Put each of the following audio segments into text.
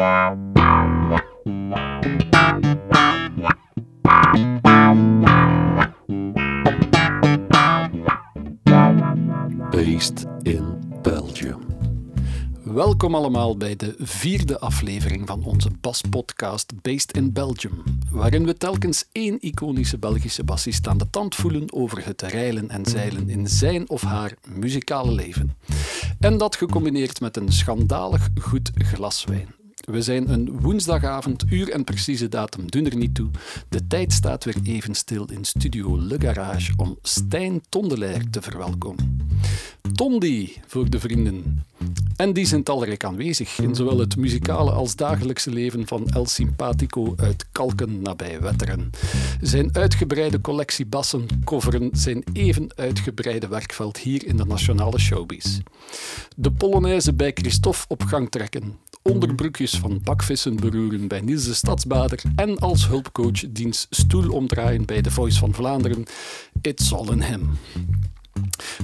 Based in Belgium. Welkom allemaal bij de vierde aflevering van onze baspodcast Based in Belgium, waarin we telkens één iconische Belgische bassist aan de tand voelen over het reilen en zeilen in zijn of haar muzikale leven. En dat gecombineerd met een schandalig goed glas wijn. We zijn een woensdagavond, uur en precieze datum doen er niet toe. De tijd staat weer even stil in studio Le Garage om Stijn Tondelaer te verwelkomen. Tondi voor de vrienden. En die zijn talrijk aanwezig in zowel het muzikale als dagelijkse leven van El Simpatico uit Kalken nabij Wetteren. Zijn uitgebreide collectie bassen coveren zijn even uitgebreide werkveld hier in de nationale showbiz. De Polonaise bij Christophe op gang trekken, onderbroekjes van bakvissen beroeren bij Niels de Stadsbader en als hulpcoach diens stoel omdraaien bij The Voice van Vlaanderen. It's all in him.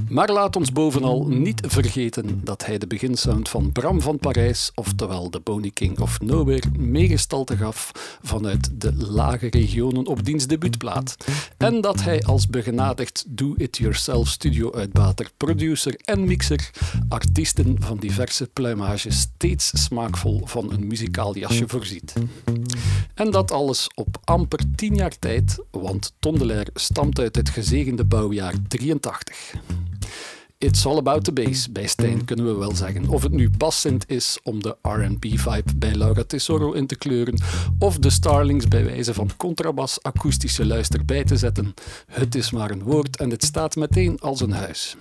Maar laat ons bovenal niet vergeten dat hij de beginsound van Bram van Parijs, oftewel de Boney King of Nowhere, meegestalte gaf vanuit de lage regionen op diens debuutplaat. En dat hij als begenadigd do-it-yourself studio-uitbater, producer en mixer artiesten van diverse pluimages steeds smaakvol van een muzikaal jasje voorziet. En dat alles op amper tien jaar tijd, want Tondelaar stamt uit het gezegende bouwjaar 83. It's all about the bass, bij Stijn kunnen we wel zeggen. Of het nu passend is om de R&B-vibe bij Laura Tesoro in te kleuren, of de Starlings bij wijze van contrabas akoestische luister bij te zetten. Het is maar een woord en het staat meteen als een huis.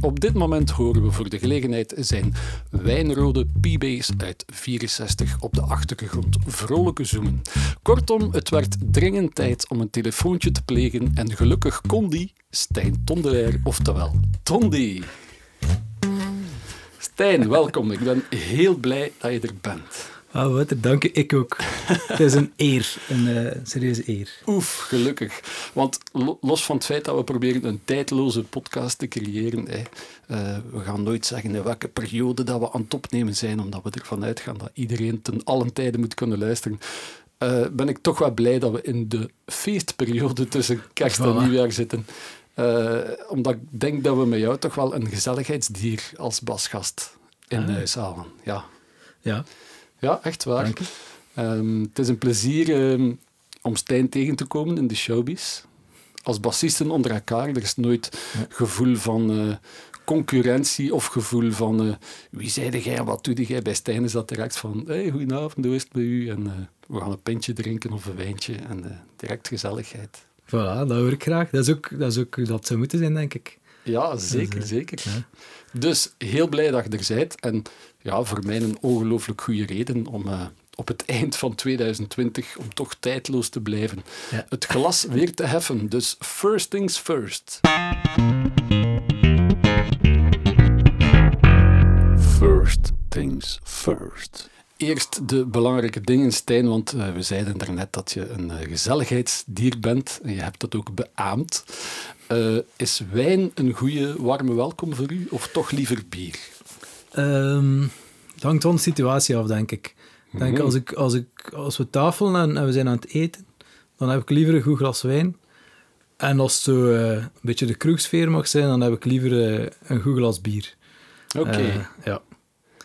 Op dit moment horen we voor de gelegenheid zijn wijnrode P-bass uit 64 op de achtergrond vrolijke zoomen. Kortom, het werd dringend tijd om een telefoontje te plegen en gelukkig kon die, Stijn Tondelaer, oftewel Tondi. Stijn, welkom. Ik ben heel blij dat je er bent. Ah, wat, dank je. Ik ook. het is een eer, een uh, serieuze eer. Oef, gelukkig. Want los van het feit dat we proberen een tijdloze podcast te creëren, hè, uh, we gaan nooit zeggen in welke periode dat we aan het opnemen zijn, omdat we ervan uitgaan dat iedereen ten allen tijde moet kunnen luisteren. Uh, ben ik toch wel blij dat we in de feestperiode tussen kerst en nieuwjaar zitten. Omdat ik denk dat we met jou toch wel een gezelligheidsdier als basgast in huis halen. Ja. Ja. Ja, echt waar. Um, het is een plezier um, om Stijn tegen te komen in de showbiz. Als bassisten onder elkaar, er is nooit ja. gevoel van uh, concurrentie of gevoel van uh, wie zeide jij en wat doe jij. Bij Stijn is dat direct van hey, goedenavond, hoe is het bij u? En we gaan een pintje drinken of een wijntje en direct gezelligheid. Voilà, dat hoor ik graag. Dat is ook dat, is ook, dat zou moeten zijn, denk ik. Ja, zeker, dus, zeker. Ja. Dus heel blij dat je er bent. En ja, voor mij een ongelooflijk goede reden om uh, op het eind van 2020, om toch tijdloos te blijven, ja. het glas weer te heffen. Dus first things first. First things first. Eerst de belangrijke dingen, Stijn, want uh, we zeiden daarnet dat je een uh, gezelligheidsdier bent en je hebt dat ook beaamd. Uh, is wijn een goede warme welkom voor u of toch liever bier? Um, het hangt van de situatie af, denk ik. Denk als, ik, als, ik, als we tafelen en, en, we zijn aan het eten, dan heb ik liever een goed glas wijn. En als het zo een beetje de kroegsfeer mag zijn, dan heb ik liever een goed glas bier. Oké. Okay. Ja.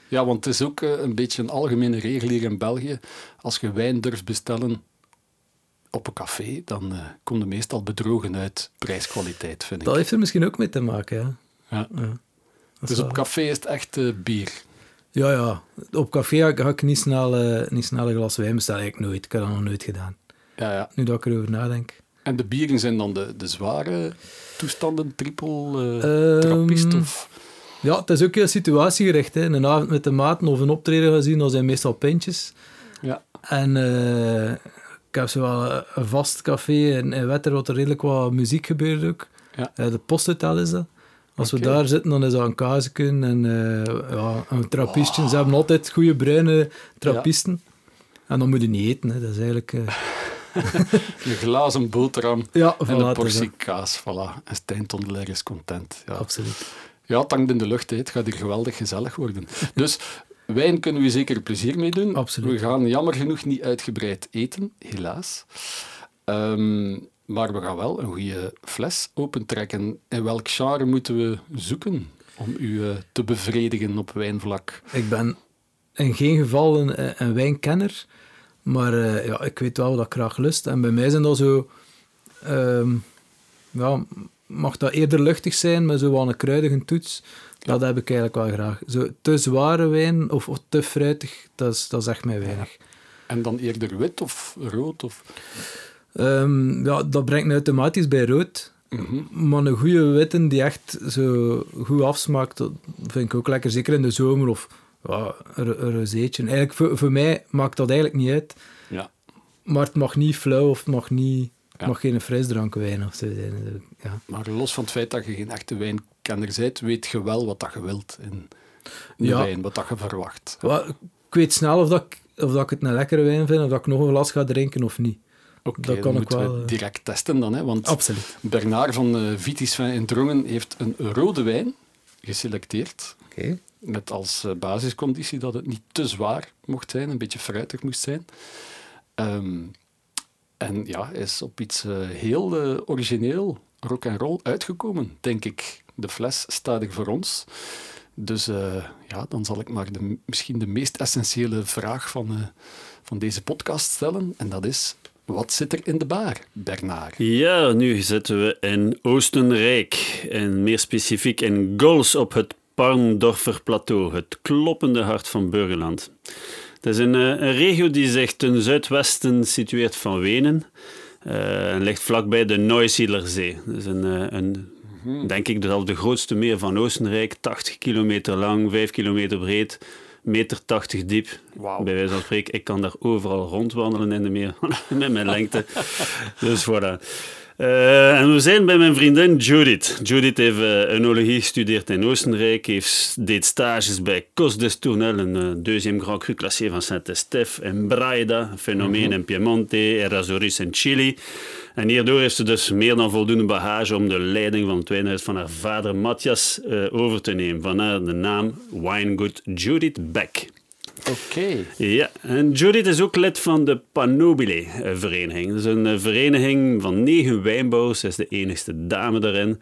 Ja, want het is ook een beetje een algemene regel hier in België. Als je wijn durft bestellen op een café, dan komt er meestal bedrogen uit prijskwaliteit, vind ik. Dat heeft er misschien ook mee te maken, ja. ja. ja. Dus op café is het echt bier. Ja, ja. Op café ga ik niet snel, uh, niet snel een glas wijn bestellen. Ik nooit. Ik heb dat nog nooit gedaan. Ja, ja. Nu dat ik erover nadenk. En de bieren zijn dan de, de zware toestanden, triple, uh, um, trappist of... Ja, het is ook heel situatiegericht. Hè. Een avond met de maten of een optreden gezien, dan zijn meestal pintjes. Ja. En uh, ik heb zo wel een vast café in, in Wetter, wat er redelijk wat muziek gebeurt ook. Ja. Uh, de posthotel is dat. Als okay. we daar zitten, dan is dat een kaasken en uh, ja, een trappistje. Oh. Ze hebben altijd goede bruine trappisten. Ja. En dan moet je niet eten, hè. dat is eigenlijk... Een glazen boterham ja, en een portie kaas, voilà. En Stijn Tondelaar is content. Ja. Absoluut. Ja, het hangt in de lucht, hè. het gaat hier geweldig gezellig worden. Dus Wijn kunnen we zeker plezier mee doen. Absoluut. We gaan jammer genoeg niet uitgebreid eten, helaas. Ehm, maar we gaan wel een goede fles opentrekken. In welk genre moeten we zoeken om u eh, te bevredigen op wijnvlak? Ik ben in geen geval een, een wijnkenner, maar eh, ja, ik weet wel wat ik graag lust. En bij mij zijn dat zo... ehm, ja, mag dat eerder luchtig zijn, met zo wat een kruidige toets. Dat heb ik eigenlijk wel graag. Zo te zware wijn of, of te fruitig, dat is, dat echt mij weinig. En dan eerder wit of rood? Of... Ehm, ja, dat brengt me automatisch bij rood. Mhm. Maar een goede witte die echt zo goed afsmaakt, dat vind ik ook lekker. Zeker in de zomer of ja, een, een rozeetje. Eigenlijk, voor, voor mij maakt dat eigenlijk niet uit. Ja. Maar het mag niet flauw of het mag, niet, Ja. mag geen frisdrankwijn of zo zijn. Ja. Maar los van het feit dat je geen echte wijnkenner bent, weet je wel wat dat je wilt in de Ja. wijn, wat dat je verwacht. Wel, ik weet snel of, dat ik, of dat ik het een lekkere wijn vind, of dat ik nog een glas ga drinken of niet. Oké, dat dan kan ik moeten wel, we eh. direct testen dan. Hè, want Absoluut. Bernard van uh, Vitis van Indrongen heeft een rode wijn geselecteerd. Oké. Met als eh, basisconditie dat het niet te zwaar mocht zijn, een beetje fruitig moest zijn. Ehm, en ja, is op iets eh, heel eh, origineel, rock and roll uitgekomen, denk ik. De fles staat er voor ons. Dus eh, ja, dan zal ik maar de, misschien de meest essentiële vraag van, van deze podcast stellen. En dat is, wat zit er in de bar, Bernard? Ja, nu zitten we in Oostenrijk. En meer specifiek in Gols op het Parndorfer plateau, het kloppende hart van Burgenland. Het is een, eh, een regio die zich ten zuidwesten situeert van Wenen. eh, en ligt vlakbij de Neusiedlerzee. Dat is een, eh, een denk ik, de, de grootste meer van Oostenrijk. 80 kilometer lang, 5 kilometer breed, meter 80 diep. Bij wijze van spreken, ik kan daar overal rondwandelen in de meer met mijn lengte. dus voilà. Eh, en we zijn bij mijn vriendin Judith. Judith heeft uh, enologie gestudeerd in Oostenrijk, heeft, deed stages bij Cos des Tournelles, een uh, deuxième grand cru classé van Saint-Estèphe, in Braida, een fenomeen in Piemonte, Errázuriz in Chili. En hierdoor heeft ze dus meer dan voldoende bagage om de leiding van het wijnhuis van haar vader Matthias over te nemen. Vandaar de naam Winegood Judith Beck. Oké. Ja, en Judith is ook lid van de Panobile-vereniging. Dat is een uh, vereniging van negen wijnbouwers. Zij is de enigste dame daarin.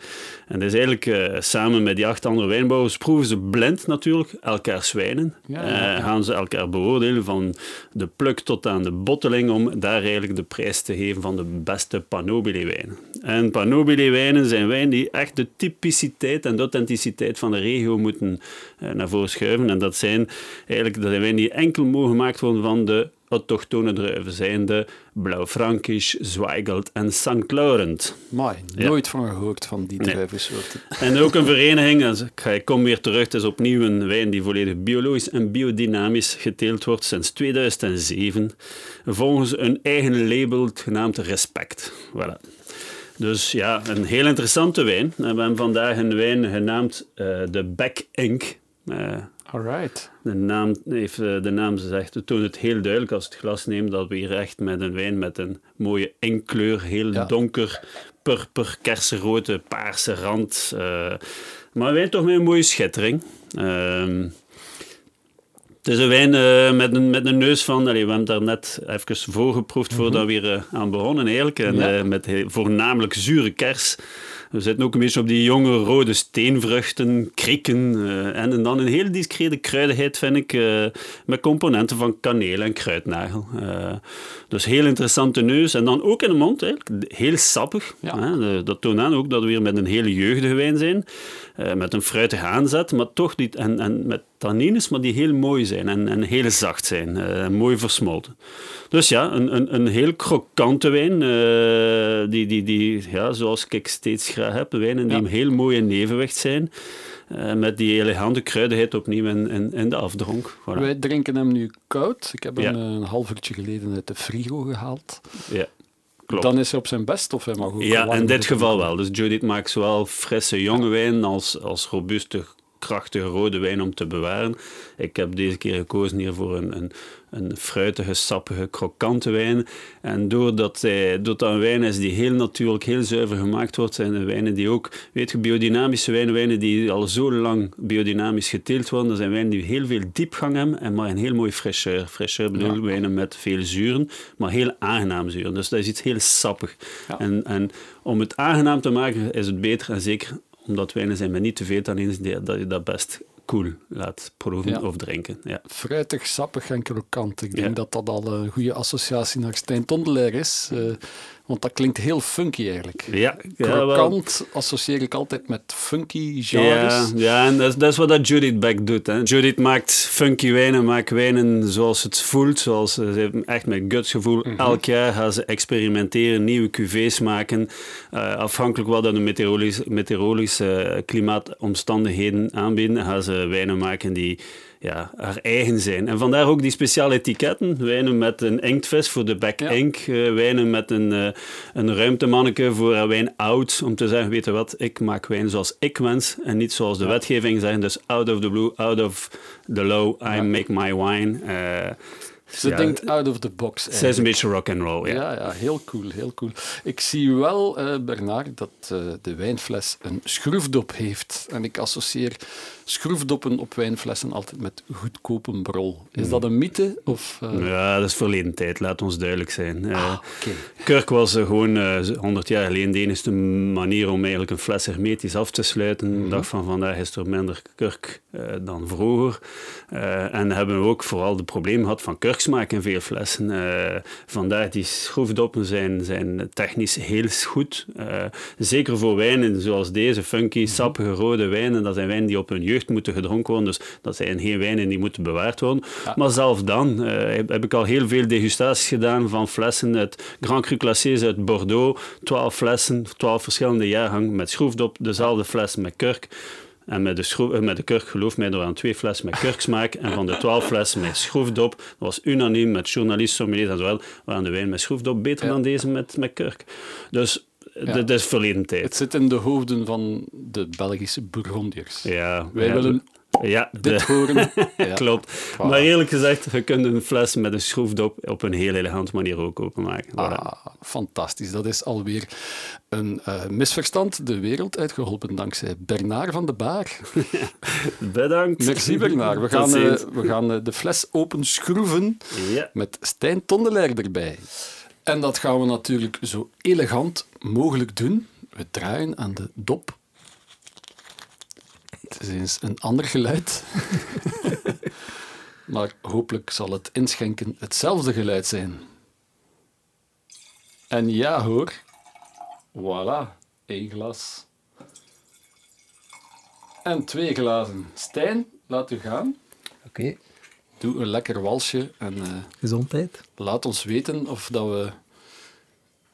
En dat is eigenlijk uh, samen met die acht andere wijnbouwers proeven ze blind natuurlijk elkaars wijnen. Ja, ja. Uh, gaan ze elkaar beoordelen van de pluk tot aan de botteling om daar eigenlijk de prijs te geven van de beste Panobile-wijnen. En Panobile-wijnen zijn wijnen die echt de typiciteit en de authenticiteit van de regio moeten uh, naar voren schuiven. En dat zijn eigenlijk dat zijn wijnen die enkel mogen gemaakt worden van de autochtone druiven, zijn de Blauw-Frankisch, Zweigelt en St. Laurent. Mooi, nooit van gehoord van die druivensoorten. En ook een vereniging, ik kom weer terug, het is opnieuw een wijn die volledig biologisch en biodynamisch geteeld wordt sinds 2007, volgens een eigen label genaamd Respect. Voilà. Dus ja, een heel interessante wijn. We hebben vandaag een wijn genaamd uh, de Beck Ink. Uh, Alright. de naam, heeft, de naam zegt, het toont het heel duidelijk als het glas neemt dat we hier echt met een wijn met een mooie inkkleur, heel ja. donker, purper, kersenrode, paarse rand. Uh, maar een wijn toch met een mooie schittering. Uh, het is een wijn uh, met, een, met een neus van... Allee, we hebben daar net even voorgeproefd mm -hmm. voordat we hier aan begonnen eigenlijk. En, ja. met heel, voornamelijk zure kers. We zitten ook een beetje op die jonge rode steenvruchten, krieken. Uh, en dan een heel discrete kruidigheid, vind ik, uh, met componenten van kaneel en kruidnagel. Uh, dus heel interessante neus. En dan ook in de mond, eigenlijk. heel sappig. Ja. Dat toont aan ook dat we weer met een hele jeugdige wijn zijn. Uh, met een fruitige aanzet, maar toch niet... En, en met tannines, maar die heel mooi zijn en, en heel zacht zijn. Uh, mooi versmolten. Dus ja, een, een, een heel krokante wijn. Uh, die, die, die, ja, zoals ik steeds graag heb. Wijnen die ja. heel mooi in evenwicht zijn. Uh, met die elegante kruidigheid opnieuw in, in, in de afdronk. Voilà. Wij drinken hem nu koud. Ik heb hem ja. een half uurtje geleden uit de frigo gehaald. Ja. Klopt. Dan is hij op zijn best, of mag ook Ja, in dit geval wel. Dus Judith maakt zowel frisse jonge wijn als, als robuuste krachtige rode wijn om te bewaren. Ik heb deze keer gekozen hier voor een, een, een fruitige, sappige, krokante wijn. En doordat, hij, doordat dat een wijn is die heel natuurlijk, heel zuiver gemaakt wordt, zijn de wijnen die ook, weet je, biodynamische wijnen, wijnen die al zo lang biodynamisch geteeld worden, dat zijn wijnen die heel veel diepgang hebben en maar een heel mooi fraîcheur. Fraîcheur bedoel wijnen met veel zuren, maar heel aangenaam zuren. Dus dat is iets heel sappig. En, en om het aangenaam te maken is het beter, en zeker omdat wijnen zijn met niet te veel tannines, dat je dat best cool laat proeven of drinken. Ja. Fruitig, sappig en krokant. Ik denk dat dat al een goede associatie naar Stijn Tondelaar is. Uh, want dat klinkt heel funky eigenlijk. Ja, Krokant associeer ik altijd met funky genres. Ja, ja en dat is, dat is wat dat Judith Beck doet. Hè. Judith maakt funky wijnen, maakt wijnen zoals het voelt. Zoals, ze heeft echt met gutsgevoel. Mm Elk jaar gaan ze experimenteren, nieuwe cuvées maken. Uh, afhankelijk wat de meteorologische, meteorologische klimaatomstandigheden aanbieden, gaan ze wijnen maken die ja, haar eigen zijn. En vandaar ook die speciale etiketten. Wijnen met een inktvis voor de back ink. Uh, wijnen met een, uh, een ruimtemanneke voor wijn oud. Om te zeggen, weet je wat, ik maak wijn zoals ik wens. En niet zoals de wetgeving zegt. Dus out of the blue, out of the low, I make my wine. Uh, ze denkt out of the box. Zij is een beetje rock and roll, ja. Ja, ja heel cool, heel cool. Ik zie wel, uh, Bernard, dat uh, de wijnfles een schroefdop heeft. En ik associeer schroefdoppen op wijnflessen altijd met goedkope brol. Is dat een mythe? Of, uh... Ja, dat is verleden tijd, laat ons duidelijk zijn. Ah, okay. Kurk was gewoon 100 jaar geleden de enige manier om eigenlijk een fles hermetisch af te sluiten. Mm -hmm. De dag van vandaag is er minder kurk dan vroeger. en hebben we ook vooral de probleem gehad van kurksmaak in veel flessen. vandaar die schroefdoppen zijn, zijn technisch heel goed. zeker voor wijnen zoals deze, funky, sappige rode wijnen. Dat zijn wijnen die op hun jeugd moeten gedronken worden. Dus dat zijn geen wijnen die moeten bewaard worden. Maar zelf dan uh, heb ik al heel veel degustaties gedaan van flessen. Het Grand Cru Classés uit Bordeaux. 12 flessen, 12 verschillende jaargangen met schroefdop. Dezelfde fles met kurk. En met de, schroef, met de kurk, geloof mij, er waren twee flessen met kurksmaak. En van de twaalf flessen met schroefdop, dat was unaniem met journalisten, sommeliers en zo wel, waren de wijn met schroefdop beter ja. dan deze met, met kurk. Dus ja. dat is verleden tijd. Het zit in de hoofden van de Belgische Bourgondiërs. Ja, Wij ja, willen ja, dit de, horen. Ja. Klopt. Voilà. Maar eerlijk gezegd, je kunt een fles met een schroefdop op een heel elegante manier ook openmaken. Voilà. Ah, fantastisch. Dat is alweer een uh, misverstand de wereld uitgeholpen dankzij Bernard van de Baar. Bedankt. Merci Bernard. We gaan, uh, we gaan uh, de fles openschroeven Ja. met Stijn Tondelaar erbij. En dat gaan we natuurlijk zo elegant mogelijk doen. We draaien aan de dop. Het is eens een ander geluid. maar hopelijk zal het inschenken hetzelfde geluid zijn. En ja hoor, voilà, één glas. En twee glazen. Stijn, laat u gaan. Oké, Doe een lekker walsje en eh, gezondheid. laat ons weten of dat we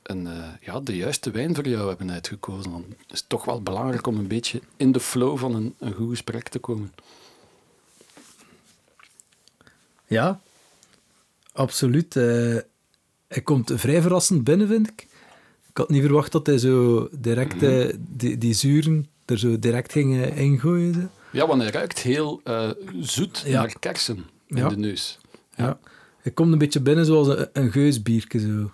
een, eh, ja, de juiste wijn voor jou hebben uitgekozen. Want het is toch wel belangrijk om een beetje in de flow van een, een goed gesprek te komen. Ja, absoluut. eh hij komt vrij verrassend binnen, vind ik. Ik had niet verwacht dat hij zo direct eh, die, die zuren er zo direct ging ingooien. Zo. Ja, want hij ruikt heel zoet Ja. naar kersen in Ja. de neus. Ja. Hij komt een beetje binnen zoals een, een. Zo.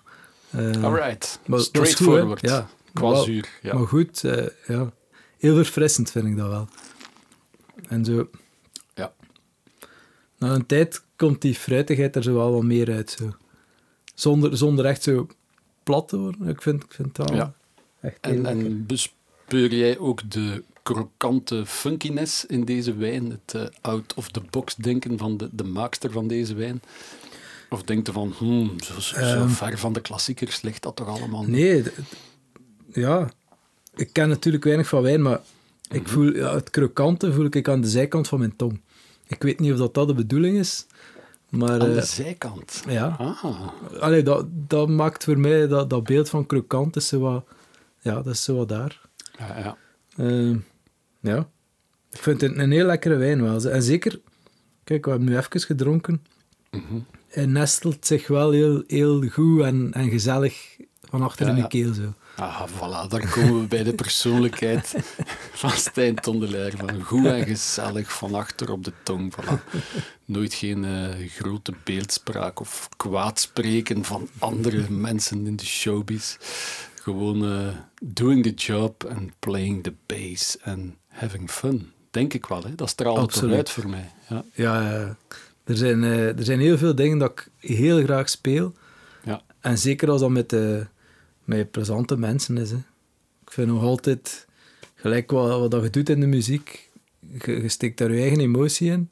Eh, Alright, dat straightforward. Ja. Qua zuur. Ja. Maar goed, eh, ja. heel verfrissend vind ik dat wel. En zo, Ja. na een tijd komt die fruitigheid er zo wel wat meer uit. Zo. Zonder, zonder echt zo plat te worden. Ik vind, ik vind het wel Ja. echt En, en bespeur jij ook de krokante funkiness in deze wijn? Het eh, out-of-the-box denken van de, de maakster van deze wijn? Of denkt je van, hmm, zo, zo, zo Ehm. ver van de klassiekers ligt dat toch allemaal? Nee, ja. Ik ken natuurlijk weinig van wijn, maar ik Mhm. voel, ja, het krokante voel ik aan de zijkant van mijn tong. Ik weet niet of dat, dat de bedoeling is, maar... Aan eh, de zijkant. ja. Ah, Allee, dat, dat maakt voor mij dat, dat beeld van krokant is zo wat... Ja, dat is zo wat daar. ja, ja. Eh, ja. Ik vind het een heel lekkere wijn wel. En zeker... Kijk, we hebben nu even gedronken. Mhm. Hij nestelt zich wel heel, heel goed en, en gezellig van achter Ja, in de ja. keel. Zo. Ah, voilà, daar komen we bij de persoonlijkheid van Stijn Tondelaar. Van goed en gezellig, van achter op de tong. Voilà. Nooit geen eh, grote beeldspraak of kwaadspreken van andere mensen in de showbiz. Gewoon uh, doing the job and playing the bass and having fun. Denk ik wel, hè? dat straalt Absoluut. uit voor mij. Ja, ja er, zijn, uh, er zijn heel veel dingen dat ik heel graag speel. Ja. En zeker als dat met de met plezante mensen is. Hè. Ik vind nog altijd, gelijk wat, wat dat je doet in de muziek, je, steekt daar je eigen emotie in.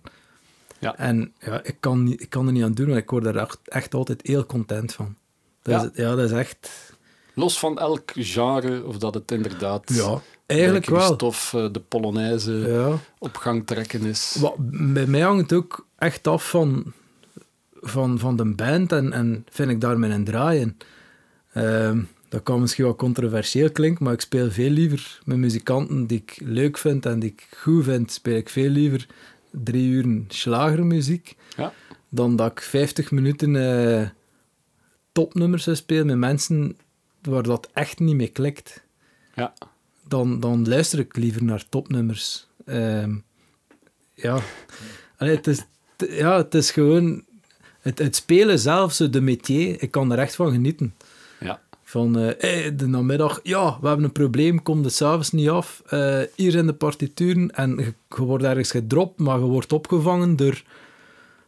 Ja. En ja, ik, kan, ik kan er niet aan doen, maar ik word daar echt, echt altijd heel content van. Dat ja. Is, ja, dat is echt... Los van elk genre, of dat het inderdaad... Ja, eigenlijk wel. Stof, eh, de Polonaise ja. op gang trekken is. Wat, bij mij hangt het ook echt af van, van, van de band en, en vind ik daar mijn draai in. Ehm, dat kan misschien wel controversieel klinken, maar ik speel veel liever met muzikanten die ik leuk vind en die ik goed vind, speel ik veel liever drie uur slagermuziek ja. dan dat ik 50 minuten uh, topnummers spelen met mensen waar dat echt niet mee klikt. Ja. Dan, dan luister ik liever naar topnummers. Uh, ja. Allee, het, is, ja, het is gewoon... Het, het spelen zelf, zo de métier, ik kan er echt van genieten. Van, uh, hey, de namiddag, ja, we hebben een probleem, kom de s'avonds niet af. Uh, hier zijn de partituren en je, wordt ergens gedropt, maar je wordt opgevangen door,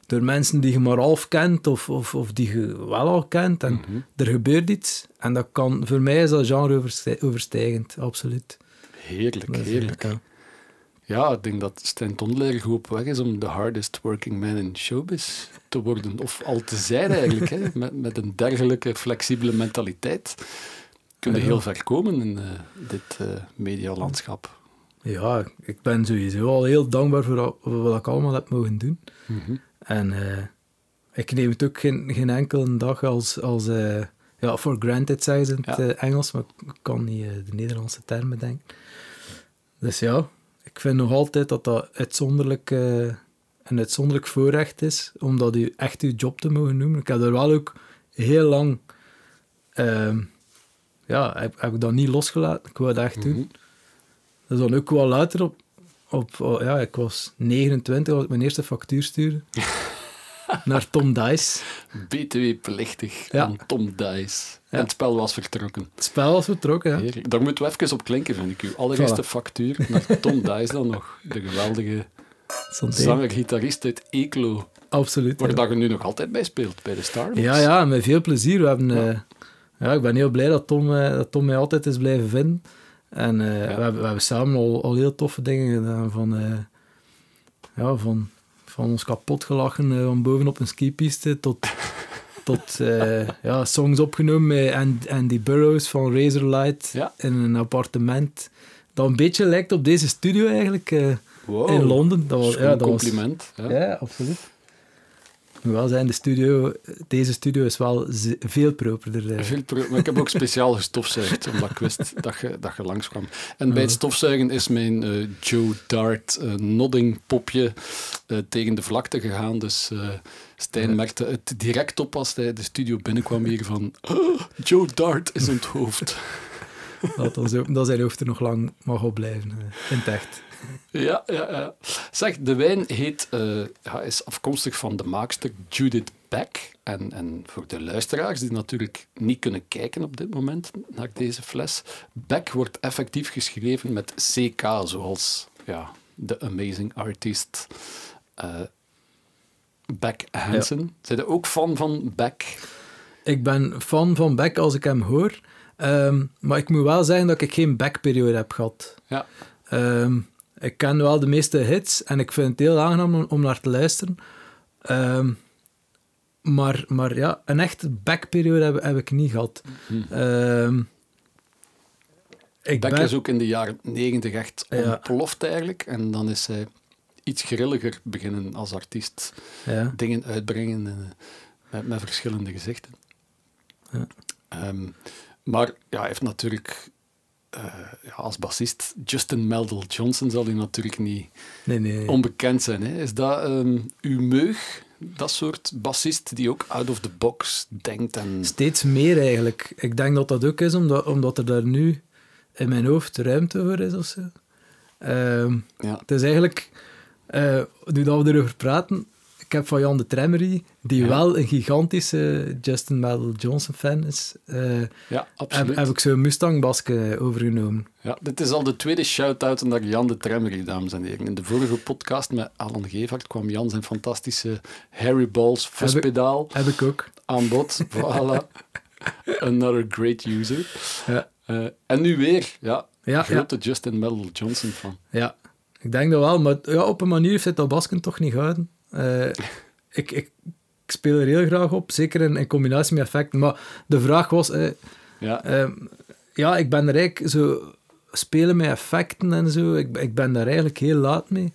door mensen die je maar half kent of, of, of die je wel al kent. En mhm. er gebeurt iets. En dat kan, voor mij is dat genre overstijgend, absoluut. Heerlijk, heerlijk. Ja. Ja, ik denk dat Stijn Tondelaar goed op weg is om de hardest working man in showbiz te worden. Of al te zijn eigenlijk, hè. Met, met een dergelijke flexibele mentaliteit. Kun je heel ver komen in uh, dit uh, medialandschap. Ja, ik ben sowieso al heel dankbaar voor wat ik allemaal heb mogen doen. Mhm. En uh, ik neem het ook geen, geen enkele dag als, als ja, for granted, zeggen ze in het Engels, maar ik kan niet de Nederlandse termen denken. Dus ja, ik vind nog altijd dat dat uitzonderlijk, uh, een uitzonderlijk voorrecht is om dat u echt uw job te mogen noemen. Ik heb er wel ook heel lang... Uh, ja, heb, heb ik dat niet losgelaten. Ik wou dat echt doen. Mm -hmm. Dus dan ook wel later op... op oh, ja, ik was 29 als ik mijn eerste factuur stuurde. naar Tom Dice. BTW-plichtig ja. Tom Dice. En het spel was vertrokken. Het spel was vertrokken, ja. Daar moeten we even op klinken, vind ik. Uw allereerste factuur naar Tom Dice dan nog. De geweldige zanger-gitarist uit Eeklo. Absoluut. Waar dat je nu nog altijd bij speelt, bij de Star Ja, ja, met veel plezier. We hebben, ja. Uh, ja ik ben heel blij dat Tom, uh, dat Tom mij altijd is blijven vinden. En uh, ja. we, hebben, we hebben samen al, al heel toffe dingen gedaan. Van, ja, van van ons kapot gelachen van bovenop een skipiste tot, tot uh, ja, songs opgenomen met Andy Burroughs van Razorlight ja. in een appartement. Dat een beetje lijkt op deze studio eigenlijk wow. in Londen. Dat was, ja, dat compliment. Was, ja. ja, absoluut. Wel zijn de studio, deze studio is wel veel properder. Veel proper, maar ik heb ook speciaal gestofzuigd, omdat ik wist dat je, dat je langskwam. En bij het stofzuigen is mijn uh, Joe Dart uh, nodding popje uh, tegen de vlakte gegaan. Dus Stijn merkte het direct op als hij de studio binnenkwam hier van oh, Joe Dart is onthoofd. Laat ons hopen dat zijn hoofd er nog lang mag opblijven, in het echt. Ja, ja, ja. Zeg, de wijn heet, uh, ja, is afkomstig van de maakster Judith Beck. En, en voor de luisteraars die natuurlijk niet kunnen kijken op dit moment naar deze fles, Beck wordt effectief geschreven met CK, zoals ja, de amazing artist uh, Beck Hansen. Ja. Zijn je ook fan van Beck? Ik ben fan van Beck als ik hem hoor. Um, maar ik moet wel zeggen dat ik geen Beck-periode heb gehad. Ja. Um, ik ken wel de meeste hits en ik vind het heel aangenaam om, naar te luisteren. Um, maar, maar ja, een echte backperiode heb, heb ik niet gehad. Mm um, ik Beck ben... is ook in de jaren negentig echt ontploft eigenlijk. En dan is hij iets grilliger beginnen als artiest. Ja. Dingen uitbrengen uh, met, met, verschillende gezichten. Ja. Um, maar ja, hij heeft natuurlijk ja, als bassist Justin Meldal Johnson zal u natuurlijk niet nee, nee. onbekend zijn. Hè? Is dat um, uw meug? Dat soort bassist die ook out of the box denkt en... Steeds meer eigenlijk. Ik denk dat dat ook is omdat, omdat er daar nu in mijn hoofd ruimte voor is of zo. Ehm, Ja. Het is eigenlijk, eh, nu dat we erover praten, ik heb van Jan de Tremery, die Ja. wel een gigantische Justin Metal Johnson fan is, eh, Ja, heb, absoluut. heb ik zo'n Mustang basket overgenomen. Ja, dit is al de tweede shout-out naar Jan de Tremmery, dames en heren. In de vorige podcast met Alan Gevaert kwam Jan zijn fantastische Harry Balls fuspedaal Heb ik ook. aan bod. Voilà. Another great user. Ja, Eh, en nu weer, ja, ja, ja, grote Justin Metal Johnson van. ja. ik denk dat wel, maar ja, op een manier heeft het dat basken toch niet gehouden. Eh, ik, ik, ik speel er heel graag op, zeker in, in combinatie met effecten. Maar de vraag was, eh, Ja, Ehm, ja, ik ben er eigenlijk zo... Spelen met effecten en zo, ik, ik ben daar eigenlijk heel laat mee.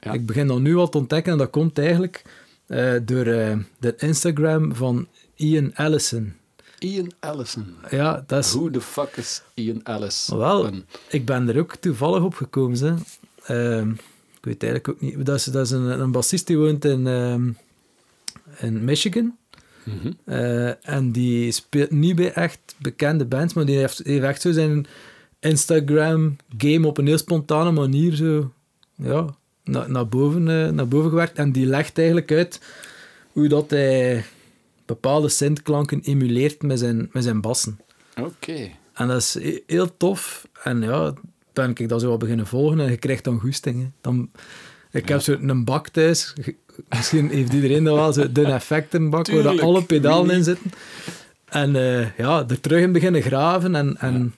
Ja. Ik begin dat nu al te ontdekken en dat komt eigenlijk eh, door de Instagram van Ian Allison. Ian Allison. Ja, dat is... Who the fuck is Ian Allison? Wel, ik ben er ook toevallig op gekomen. Hè. Ik weet eigenlijk ook niet... Dat is, dat is een, een bassist die woont in, ehm, in Michigan. Mhm. Eh, en die speelt niet bij echt bekende bands, maar die heeft, heeft echt zo zijn Instagram-game op een heel spontane manier zo, ja, na, naar, boven, eh, naar boven gewerkt. En die legt eigenlijk uit hoe dat hij bepaalde synthklanken emuleert met zijn, met zijn bassen. Oké. En dat is he- heel tof. En ja, ben ik dat zo wat beginnen volgen en je krijgt dan goesting. hè. Dan, ik heb zo een bak thuis. Misschien heeft iedereen dat wel, zo de effectenbak, waar alle pedalen in zitten. En eh, ja, er terug in beginnen graven. En, en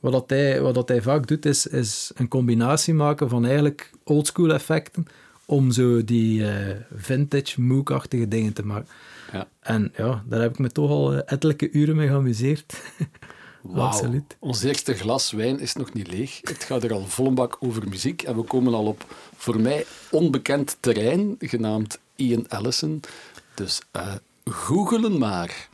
wat, dat hij, wat dat hij vaak doet, is, is een combinatie maken van eigenlijk oldschool effecten om zo die eh, vintage, mook-achtige dingen te maken. Ja. En ja, daar heb ik me toch al eh, ettelijke uren mee geamuseerd. Wauw. Absoluut. Ons eerste glas wijn is nog niet leeg. Het gaat er al vol een bak over muziek. En we komen al op voor mij onbekend terrein, genaamd Ian Allison. Dus eh googelen maar.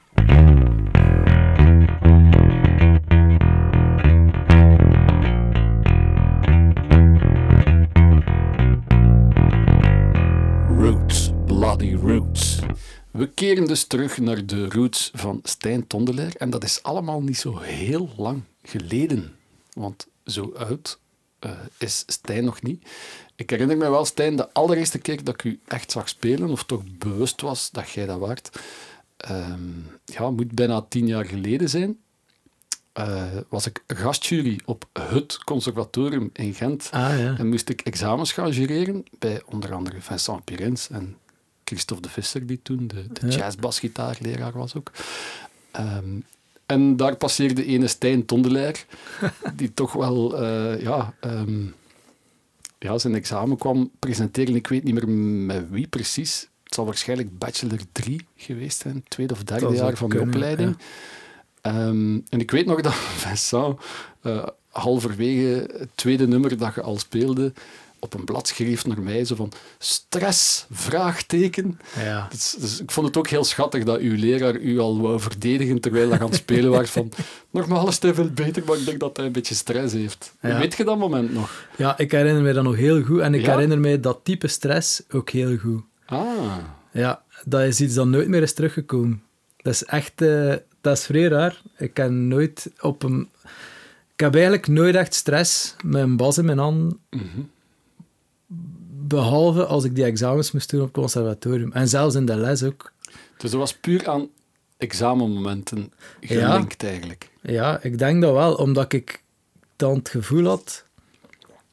Roots, bloody roots. We keren dus terug naar de roots van Stijn Tondelaar. En dat is allemaal niet zo heel lang geleden. Want zo oud eh, is Stijn nog niet. Ik herinner me wel, Stijn, de allereerste keer dat ik u echt zag spelen, of toch bewust was dat jij dat waard, ehm, ja, moet bijna tien jaar geleden zijn. Eh, was ik gastjury op het conservatorium in Gent. Ah ja. En moest ik examens gaan jureren bij onder andere Vincent Pirens en Christophe de Visser, die toen de, de Ja. jazzbasgitaarleraar was ook. Ehm, en daar passeerde ene Stijn Tondelaar, die toch wel eh, ja, ehm, ja, zijn examen kwam presenteren. Ik weet niet meer met wie precies. Het zal waarschijnlijk bachelor 3 geweest zijn, tweede of derde jaar van de opleiding. Ehm, en ik weet nog dat Vincent eh, halverwege het tweede nummer dat je al speelde, op een blad schreef naar mij, zo van stress, vraagteken. ja. Dus, dus ik vond het ook heel schattig dat uw leraar u al wou verdedigen terwijl hij aan het spelen was van nogmaals, het is veel beter, maar ik denk dat hij een beetje stress heeft. Ja. Weet je dat moment nog? Ja, ik herinner me dat nog heel goed. En ik Ja? herinner me dat type stress ook heel goed. Ah, Ja, dat is iets dat nooit meer is teruggekomen. Dat is echt... eh, dat is vrij raar. Ik heb nooit op een... Ik heb eigenlijk nooit echt stress met een bas in mijn hand. mhm. Behalve als ik die examens moest doen op het conservatorium. En zelfs in de les ook. Dus dat was puur aan examenmomenten gelinkt eigenlijk. Ja, ik denk dat wel. Omdat ik dan het gevoel had...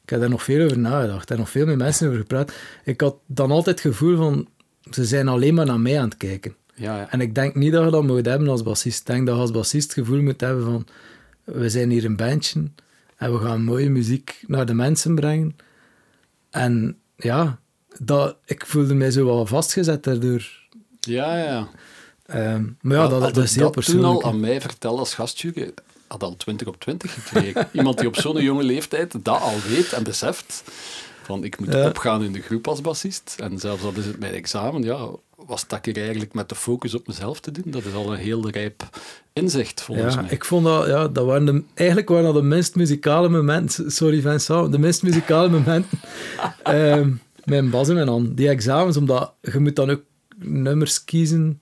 Ik heb daar nog veel over nagedacht. En nog veel met mensen over gepraat. Ik had dan altijd het gevoel van... Ze zijn alleen maar naar mij aan het kijken. Ja, ja. En ik denk niet dat je dat moet hebben als bassist. Ik denk dat je als bassist het gevoel moet hebben van... We zijn hier een bandje en we gaan mooie muziek naar de mensen brengen. En ja, dat, ik voelde mij zo wel vastgezet daardoor. ja, ja. Ehm, maar ja, dat, Had dat is heel dat toen al persoonlijk. aan mij verteld als gastjury, had al 20 op 20 gekregen. Iemand die op zo'n jonge leeftijd dat al weet en beseft. Van, ik moet Ja. opgaan in de groep als bassist. En zelfs al is het mijn examen, ja, was dat ik eigenlijk met de focus op mezelf te doen. Dat is al een heel rijp inzicht, volgens Ja, mij. ik vond dat, ja, dat waren de, eigenlijk waren dat de minst muzikale momenten, sorry Vincent, de minst muzikale momenten, ehm, een bas in mijn hand. Die examens, omdat je moet dan ook nummers kiezen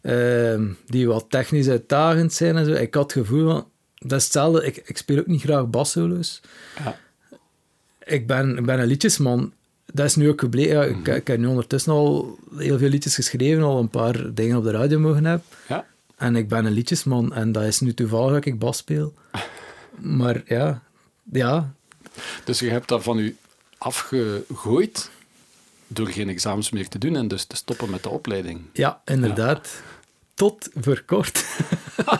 ehm, die wat technisch uitdagend zijn en zo. Ik had het gevoel van, dat is hetzelfde, ik, ik speel ook niet graag bassolo's. Ja. Ik, ben, ik ben een liedjesman. Dat is nu ook gebleken. Ja, ik, Mhm. ik heb nu ondertussen al heel veel liedjes geschreven, al een paar dingen op de radio mogen hebben. Ja. En ik ben een liedjesman en dat is nu toevallig dat ik bas speel. Maar ja, ja, Dus je hebt dat van u afgegooid door geen examens meer te doen en dus te stoppen met de opleiding. ja inderdaad. Tot voor kort.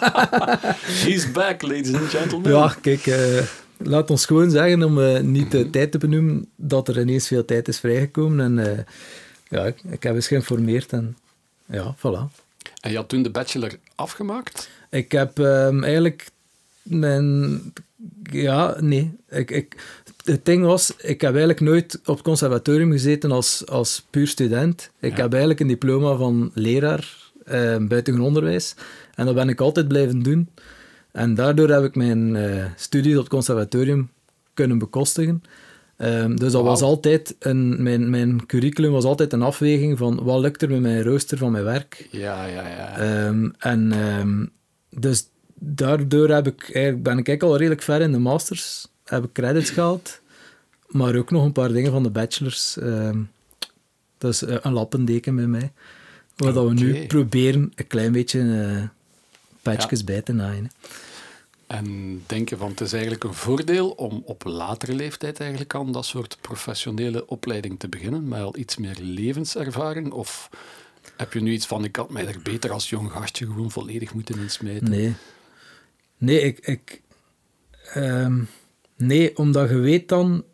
He's back, ladies and gentlemen. Ja, kijk, eh, laat ons gewoon zeggen, om eh, niet de tijd te benoemen, dat er ineens veel tijd is vrijgekomen. En eh, ja, ik, ik heb eens geïnformeerd en ja, voilà. En je had toen de bachelor afgemaakt? Ik heb ehm, eigenlijk mijn... Ja, nee. Ik, ik, het ding was, ik heb eigenlijk nooit op het conservatorium gezeten als, als puur student. Ik Ja. heb eigenlijk een diploma van leraar eh, buitengewoon onderwijs. En dat ben ik altijd blijven doen. En daardoor heb ik mijn eh studies op het conservatorium kunnen bekostigen. Ehm, dus dat was altijd een, mijn, mijn curriculum was altijd een afweging van wat lukt er met mijn rooster van mijn werk. Ja, ja, ja. Ehm, en ehm, dus daardoor heb ik, eigenlijk, ben ik eigenlijk al redelijk ver in de masters. Heb ik credits gehaald. Maar ook nog een paar dingen van de bachelors. dat is eh, een lappendeken bij mij. Waar dat we nu proberen een klein beetje patchjes bij te naaien. hè. En denken van het is eigenlijk een voordeel om op latere leeftijd eigenlijk aan dat soort professionele opleiding te beginnen, met al iets meer levenservaring? Of heb je nu iets van, ik had mij er beter als jong gastje gewoon volledig moeten insmijten? Nee. Nee, ik... ehm, nee, omdat je weet dan...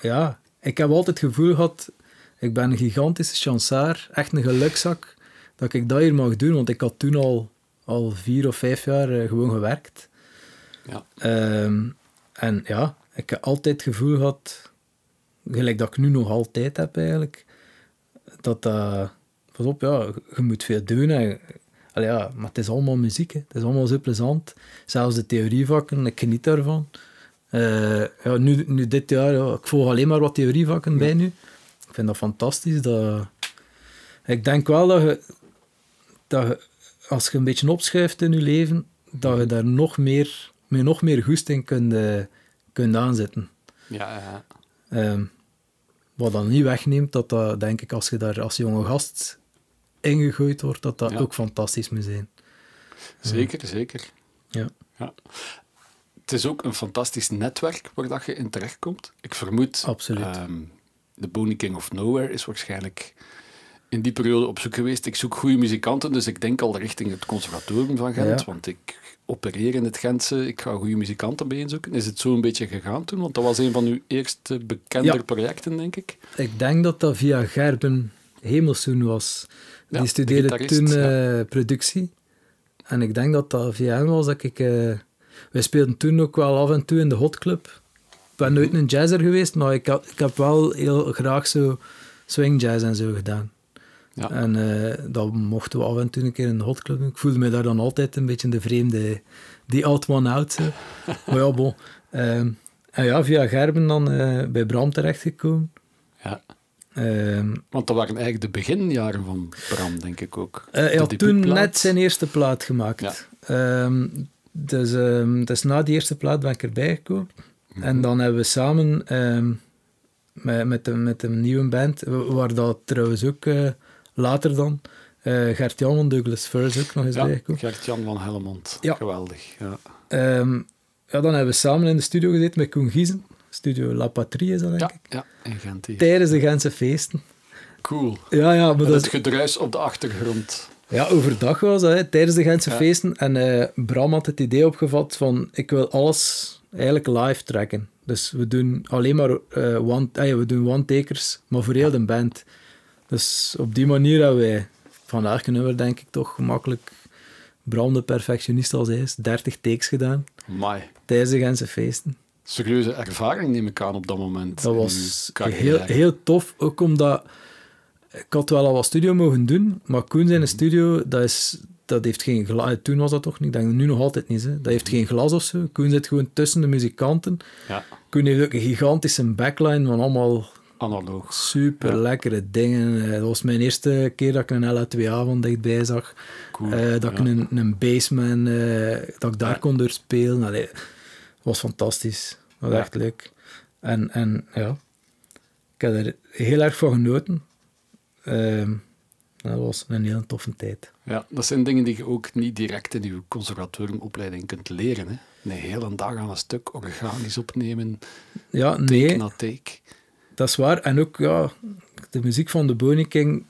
Ja, ik heb altijd het gevoel gehad... Ik ben een gigantische chansaar, echt een gelukzak, dat ik dat hier mag doen. Want ik had toen al, al vier of vijf jaar eh, gewoon gewerkt. Ja. Ehm, en ja, ik heb altijd het gevoel gehad, gelijk dat ik nu nog altijd heb eigenlijk, dat dat... Pas op, ja, je moet veel doen. En, allee, ja, maar het is allemaal muziek, hè. het is allemaal zo plezant. Zelfs de theorievakken, ik geniet daarvan. Eh, ja, nu, nu dit jaar, ja, ik volg alleen maar wat theorievakken bij nu. Ik vind dat fantastisch. Dat... Ik denk wel dat je, dat je, als je een beetje opschuift in je leven, dat je daar nog meer, met nog meer goesting kunt, kunt aanzetten. Ja, ja. Ehm, wat dan niet wegneemt, dat dat, denk ik, als je daar als jonge gast ingegooid wordt, dat dat Ja. ook fantastisch moet zijn. zeker, zeker. Ja. Ja. Het is ook een fantastisch netwerk waar dat je in terechtkomt. Ik vermoed, Absoluut. ehm, de Boney King of Nowhere is waarschijnlijk in die periode op zoek geweest. Ik zoek goede muzikanten, dus ik denk al richting het conservatorium van Gent, want ik opereer in het Gentse, ik ga goede muzikanten bijeenzoeken. Is het zo een beetje gegaan toen? Want dat was een van uw eerste bekender Ja. projecten, denk ik. Ik denk dat dat via Gerben Hemelszoen was. Die de studeerde toen eh, productie. En ik denk dat dat via hem was dat ik... eh wij speelden toen ook wel af en toe in de Hot Club. Ik ben nooit een jazzer geweest, maar ik, had, ik heb wel heel graag zo swing jazz en zo gedaan. Ja. En eh dat mochten we af en toe een keer in de Hot Club doen. Ik voelde me daar dan altijd een beetje de vreemde... Die odd one out. Maar ja, bon. Ehm, en ja, via Gerben dan eh, bij Bram terechtgekomen. Ja. Ehm Want dat waren eigenlijk de beginjaren van Bram, denk ik ook. Eh, hij had toen net zijn eerste plaat gemaakt. Ehm, dus, dus na die eerste plaat ben ik erbij gekomen. Mhm. En dan hebben we samen met, met, een nieuwe band, waar dat trouwens ook later dan eh Gert-Jan van Douglas Furs ook nog eens Ja, bijgekomen. Gert-Jan van Helmond. Ja. Geweldig. Ja. Ehm, ja, dan hebben we samen in de studio gezeten met Koen Giezen. Studio La Patrie is dat, denk Ja, ik. ja, in Gent hier. Tijdens de Gentse feesten. Cool. Ja, ja, maar dat het is, gedruis op de achtergrond. Ja, overdag was dat, hè, tijdens de Gentse Ja. feesten. En eh, Bram had het idee opgevat van, ik wil alles eigenlijk live trekken. Dus we doen alleen maar eh, one, we doen one-takers, maar voor heel de band. Dus op die manier hebben wij, vandaag kunnen we denk ik toch gemakkelijk, Bram de perfectionist als hij is, 30 takes gedaan tijdens de Gentse feesten. Serieuze ervaring neem ik aan op dat moment. Dat was heel, heel tof, ook omdat ik had wel al wat studio mogen doen, maar Koen zijn studio, dat, is, dat heeft geen glas. Toen was dat toch niet, ik denk nu nog altijd niet. Hè. Dat heeft geen glas of zo. Koen zit gewoon tussen de muzikanten. Ja. Koen heeft ook een gigantische backline van allemaal Analoog. Super lekkere dingen. Uh, dat was mijn eerste keer dat ik een LA2A dichtbij zag. Cool. Uh, dat ik een, een bassman, uh, dat ik daar ja. kon doorspelen. Allee, was fantastisch. Dat was echt leuk. En, en ja, ik heb er heel erg van genoten. Ehm, dat was een hele toffe tijd. Ja, dat zijn dingen die je ook niet direct in je conservatoriumopleiding kunt leren. Hè? Een hele dag aan een stuk organisch opnemen, ja, take nee, na take. Dat is waar. En ook, ja, de muziek van de Boney King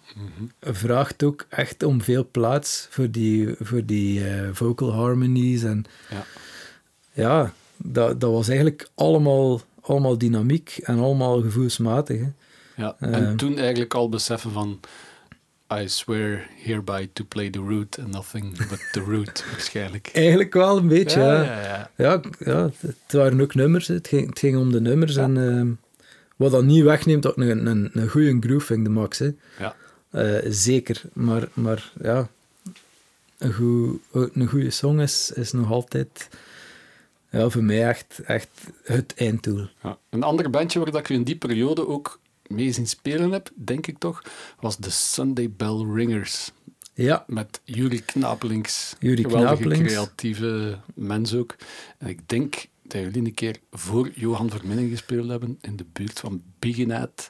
vraagt ook echt om veel plaats voor die, voor die uh, vocal harmonies. En ja, ja dat, dat was eigenlijk allemaal, allemaal dynamiek en allemaal gevoelsmatig. Hè. Ja, en Ehm. toen eigenlijk al beseffen van I swear hereby to play the root and nothing but the root, waarschijnlijk. Eigenlijk wel een beetje, ja. ja, ja. Ja, ja, het waren ook nummers. Het ging, het ging om de nummers. En ehm, wat dat niet wegneemt dat een, een, een goede groove vind, de max. Hè. Ja. Eh, zeker. Maar, maar ja, een, goed, een goede song is, is nog altijd ja, voor mij echt, echt het einddoel. Ja. Een ander bandje waar dat ik u in die periode ook mee zien spelen heb, denk ik toch, was de Sunday Bell Ringers. Ja, Met Juri Knapelings. Juri Knapelings. creatieve mens ook. En ik denk dat jullie een keer voor Johan Verminnen gespeeld hebben in de buurt van Bigenaat.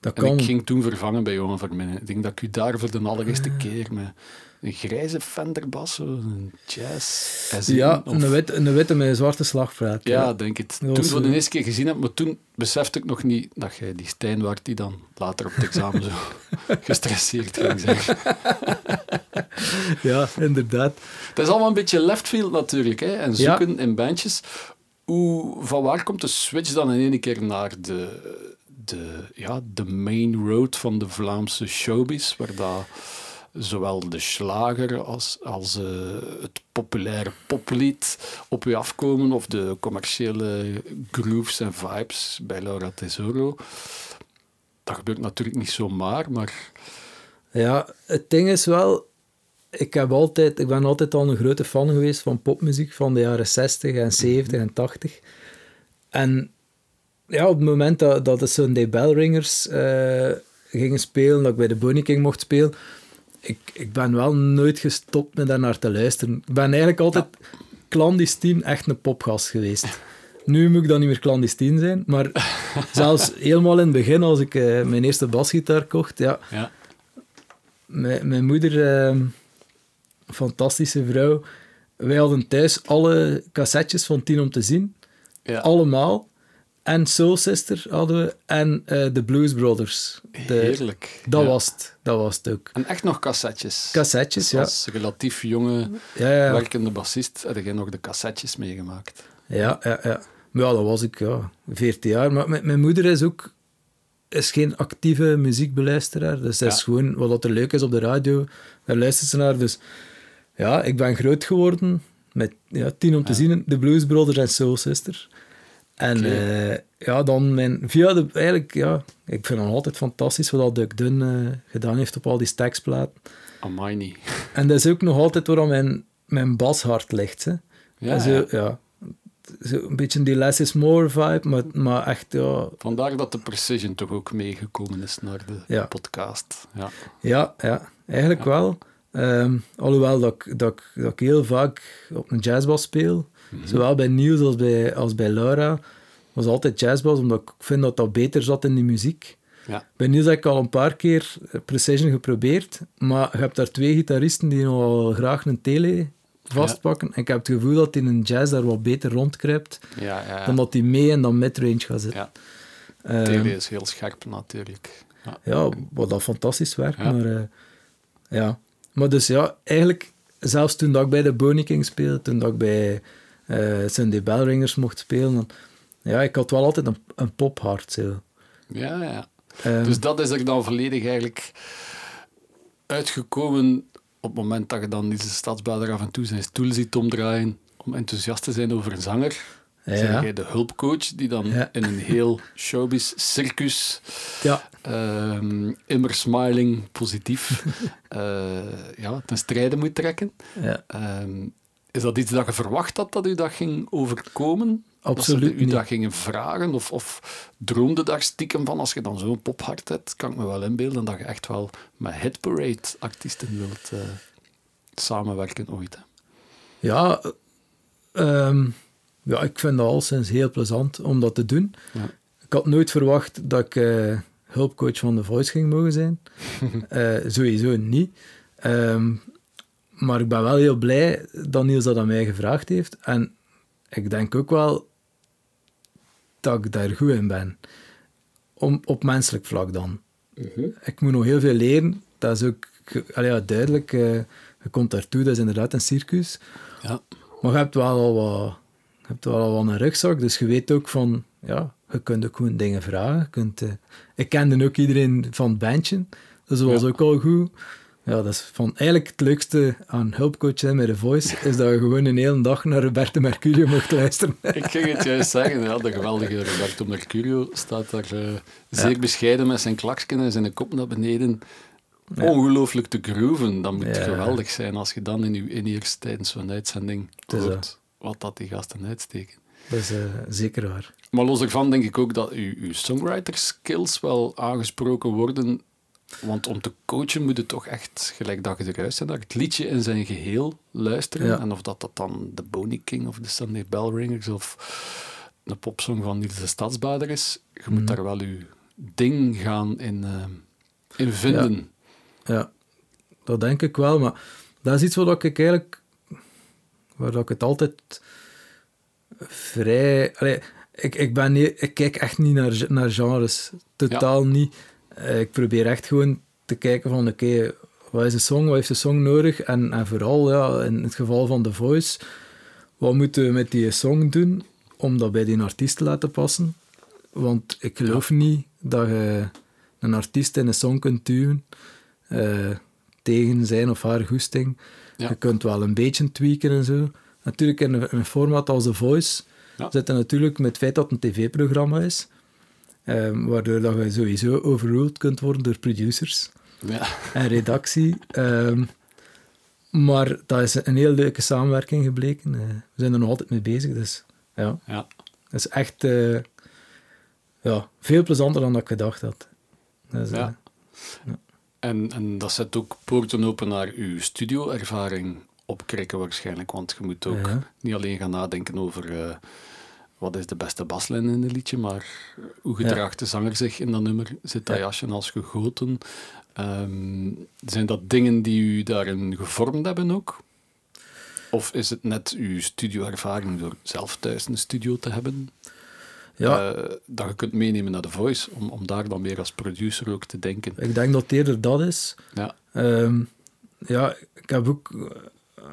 dat En kan. ik ging toen vervangen bij Johan Verminnen. Ik denk dat ik u daar voor de allereerste Ah. keer met een grijze Fender-bas, zo, een jazz S1 Ja, of- een witte, een witte met een zwarte slagpraat. Ja, denk het. Toen was, voor de eerste keer gezien heb, maar toen besefte ik nog niet dat jij die Stijn waard die dan later op het examen zo gestresseerd ging zijn. ja, inderdaad. Het is allemaal een beetje left field natuurlijk, hè? en Ja. zoeken in bandjes. Hoe, van waar komt de switch dan in één keer naar de, de, ja, de main road van de Vlaamse showbiz, waar dat zowel de slager als, als eh, het populaire poplied op je afkomen, of de commerciële grooves en vibes bij Laura Tesoro. Dat gebeurt natuurlijk niet zomaar, maar Ja, het ding is wel, ik, heb altijd, ik ben altijd al een grote fan geweest van popmuziek van de jaren 60 en 70 en 80. En ja, op het moment dat, dat de Sunday Bell Ringers eh, gingen spelen, dat ik bij de Boney King mocht spelen, ik, ik ben wel nooit gestopt met daar naar te luisteren. Ik ben eigenlijk altijd clandestien echt een popgast geweest. Nu moet ik dan niet meer clandestien zijn, maar zelfs helemaal in het begin, als ik eh, mijn eerste basgitaar kocht, ja, ja, mijn, mijn moeder, ehm, fantastische vrouw, wij hadden thuis alle cassettes van Tien om te zien. ja. Allemaal. En Soul Sister hadden we. En eh, de Blues Brothers. De, heerlijk. dat, Ja. was het, dat was het ook. En echt nog cassettes. Cassettes, ja. Als relatief jonge Ja, ja, ja. werkende bassist heb jij nog de cassettes meegemaakt. Ja, ja, ja. Maar ja, dat was ik, ja, 14 jaar. Maar mijn, mijn moeder is ook is geen actieve muziekbeluisteraar. Dus dat is gewoon wat er leuk is op de radio. Daar luistert ze naar. Dus ja, ik ben groot geworden met ja, tien om te zien. De Blues Brothers en Soul Sister. En eh, ja, dan mijn... Via de... Eigenlijk, ja... Ik vind het altijd fantastisch wat Duck Dunn eh, gedaan heeft op al die stacksplaten. Amai niet. En dat is ook nog altijd waar mijn, mijn bashart ligt. Hè. Ja, En zo, ja. ja. Zo een beetje die less is more vibe, maar, maar echt, ja, Vandaar dat de Precision toch ook meegekomen is naar de Ja. podcast. Ja. ja, ja eigenlijk wel. Ehm, alhoewel dat ik, dat, ik, dat ik heel vaak op een jazzbas speel, Mhm. zowel bij Niels als bij, als bij Laura, was altijd jazzbas, omdat ik vind dat dat beter zat in die muziek. Ja. Bij Niels heb ik al een paar keer Precision geprobeerd, maar je hebt daar twee gitaristen die nogal graag een tele vastpakken. En ik heb het gevoel dat in een jazz daar wat beter rondkruipt, Ja, ja, dan dat hij mee in dat midrange gaat zitten. ja. Ehm, Tele is heel scherp natuurlijk. Ja. ja, wat dat fantastisch werkt. Maar, eh, ja. Maar dus ja, eigenlijk, zelfs toen dat ik bij de Boney King speelde, toen dat ik bij eh Sunday Bell Ringers mocht spelen, dan, ja, ik had wel altijd een, een pophart. Zo. Ja, ja. Ehm, Dus dat is er dan volledig eigenlijk uitgekomen op het moment dat je dan deze stadsbader af en toe zijn stoel ziet omdraaien om enthousiast te zijn over een zanger. Ja. Zeg jij de hulpcoach die dan in een heel showbiz circus ja, ehm, immer smiling, positief, eh, ja, ten strijde moet trekken. ja. Ehm, Is dat iets dat je verwacht had dat u dat ging overkomen? Absoluut dat u dat gingen vragen? Of, of droomde daar stiekem van, als je dan zo'n pophart hebt, kan ik me wel inbeelden dat je echt wel met Hit Parade-artiesten wilt eh, samenwerken ooit. hè? Ja, ehm, ja, ik vind dat al sinds heel plezant om dat te doen. Ja. Ik had nooit verwacht dat ik eh, hulpcoach van The Voice ging mogen zijn. Eh, sowieso niet. Ehm, maar ik ben wel heel blij dat Niels dat aan mij gevraagd heeft. En ik denk ook wel dat ik daar goed in ben. Om, op menselijk vlak dan. Ik moet nog heel veel leren. Dat is ook ja, duidelijk. eh, je komt daartoe, dat is inderdaad een circus. Ja. Maar je hebt wel al wat, je hebt wel al een rugzak, dus je weet ook van, ja, je kunt ook gewoon dingen vragen. Je kunt, eh, ik kende ook iedereen van het bandje, dus dat was Ja. ook al goed. Ja, dat is van eigenlijk het leukste aan hulpcoach zijn met The Voice, is dat je gewoon een hele dag naar Roberto Mercurio mocht luisteren. Ik ging het juist zeggen, ja, de geweldige Roberto Mercurio staat daar eh, zeer bescheiden met zijn klaksken en zijn kop naar beneden. Ongelooflijk te grooven. Dat moet geweldig zijn als je dan in je in tijdens zo'n uitzending hoort wat dat die gasten uitsteken. Dat is eh, zeker waar. Maar los daarvan denk ik ook dat uw, uw songwriter skills wel aangesproken worden. Want om te coachen moet je toch echt, gelijk dat je eruit bent, naar het liedje in zijn geheel luisteren. Ja. En of dat, dat dan de Boney King of de Sunday Bell Ringers of een popsong van Niels de Stadsbader is, je moet Mhm. daar wel je ding gaan in, eh, in vinden. Ja, dat denk ik wel, maar dat is iets wat ik eigenlijk, waar dat ik het altijd vrij, allee, ik, ik, ben niet, ik kijk echt niet naar, naar genres, totaal niet. Eh, Ik probeer echt gewoon te kijken van, oké, wat is de song, wat heeft de song nodig? En, en vooral, ja, in het geval van The Voice, wat moeten we met die song doen om dat bij die artiest te laten passen? Want ik geloof niet dat je een artiest in een song kunt duwen eh, tegen zijn of haar goesting. Ja. Je kunt wel een beetje tweaken en zo. Natuurlijk in een, in een format als The Voice Ja. zit er natuurlijk met het feit dat het een tv-programma is, ehm, waardoor dat je sowieso overruled kunt worden door producers Ja. en redactie. Ehm, maar dat is een heel leuke samenwerking gebleken. Eh, we zijn er nog altijd mee bezig, dus ja, ja. dat is echt eh, ja, veel plezanter dan dat ik gedacht had. Dus, eh, Ja. En, en dat zet ook poorten open naar uw studioervaring opkrikken waarschijnlijk, want je moet ook Ja. niet alleen gaan nadenken over eh, wat is de beste baslijn in een liedje, maar hoe gedraagt de zanger zich in dat nummer? Zit dat Ja. jasje als gegoten? Ehm, zijn dat dingen die u daarin gevormd hebben ook? Of is het net uw studioervaring door zelf thuis een studio te hebben? Ja, eh, dat je kunt meenemen naar The Voice, om, om daar dan meer als producer ook te denken. ik denk dat eerder dat is. Ja, Ehm, ja, ik heb ook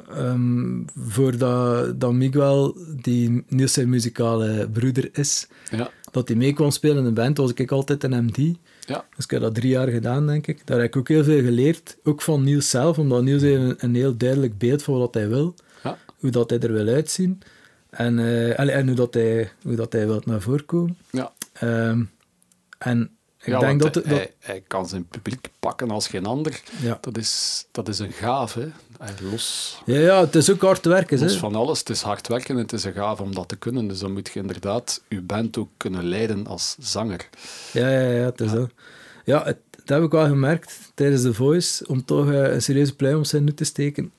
ehm voordat dat Miguel, die Niels zijn muzikale broeder is, ja, dat hij mee kwam spelen in een band, was ik altijd een MD. ja. Dus ik heb dat drie jaar gedaan, denk ik. Daar heb ik ook heel veel geleerd. Ook van Niels zelf, omdat Niels heeft een, een heel duidelijk beeld van wat hij wil. ja. Hoe dat hij er wil uitzien. En, eh, en hoe, dat hij, hoe dat hij wil naar voren komen. ja. Ehm, en ik ja, denk want dat... hij, dat hij, hij kan zijn publiek pakken als geen ander. ja. Dat is, dat is een. Hij los, Ja, ja, het is ook hard werken. los hè. van alles. Het is hard werken en het is een gaaf om dat te kunnen. Dus dan moet je inderdaad je band ook kunnen leiden als zanger. Ja, ja, ja, het is dat. Ja, het, dat heb ik wel gemerkt tijdens The Voice, om toch eh, een serieuze pluim op zijn nu te steken.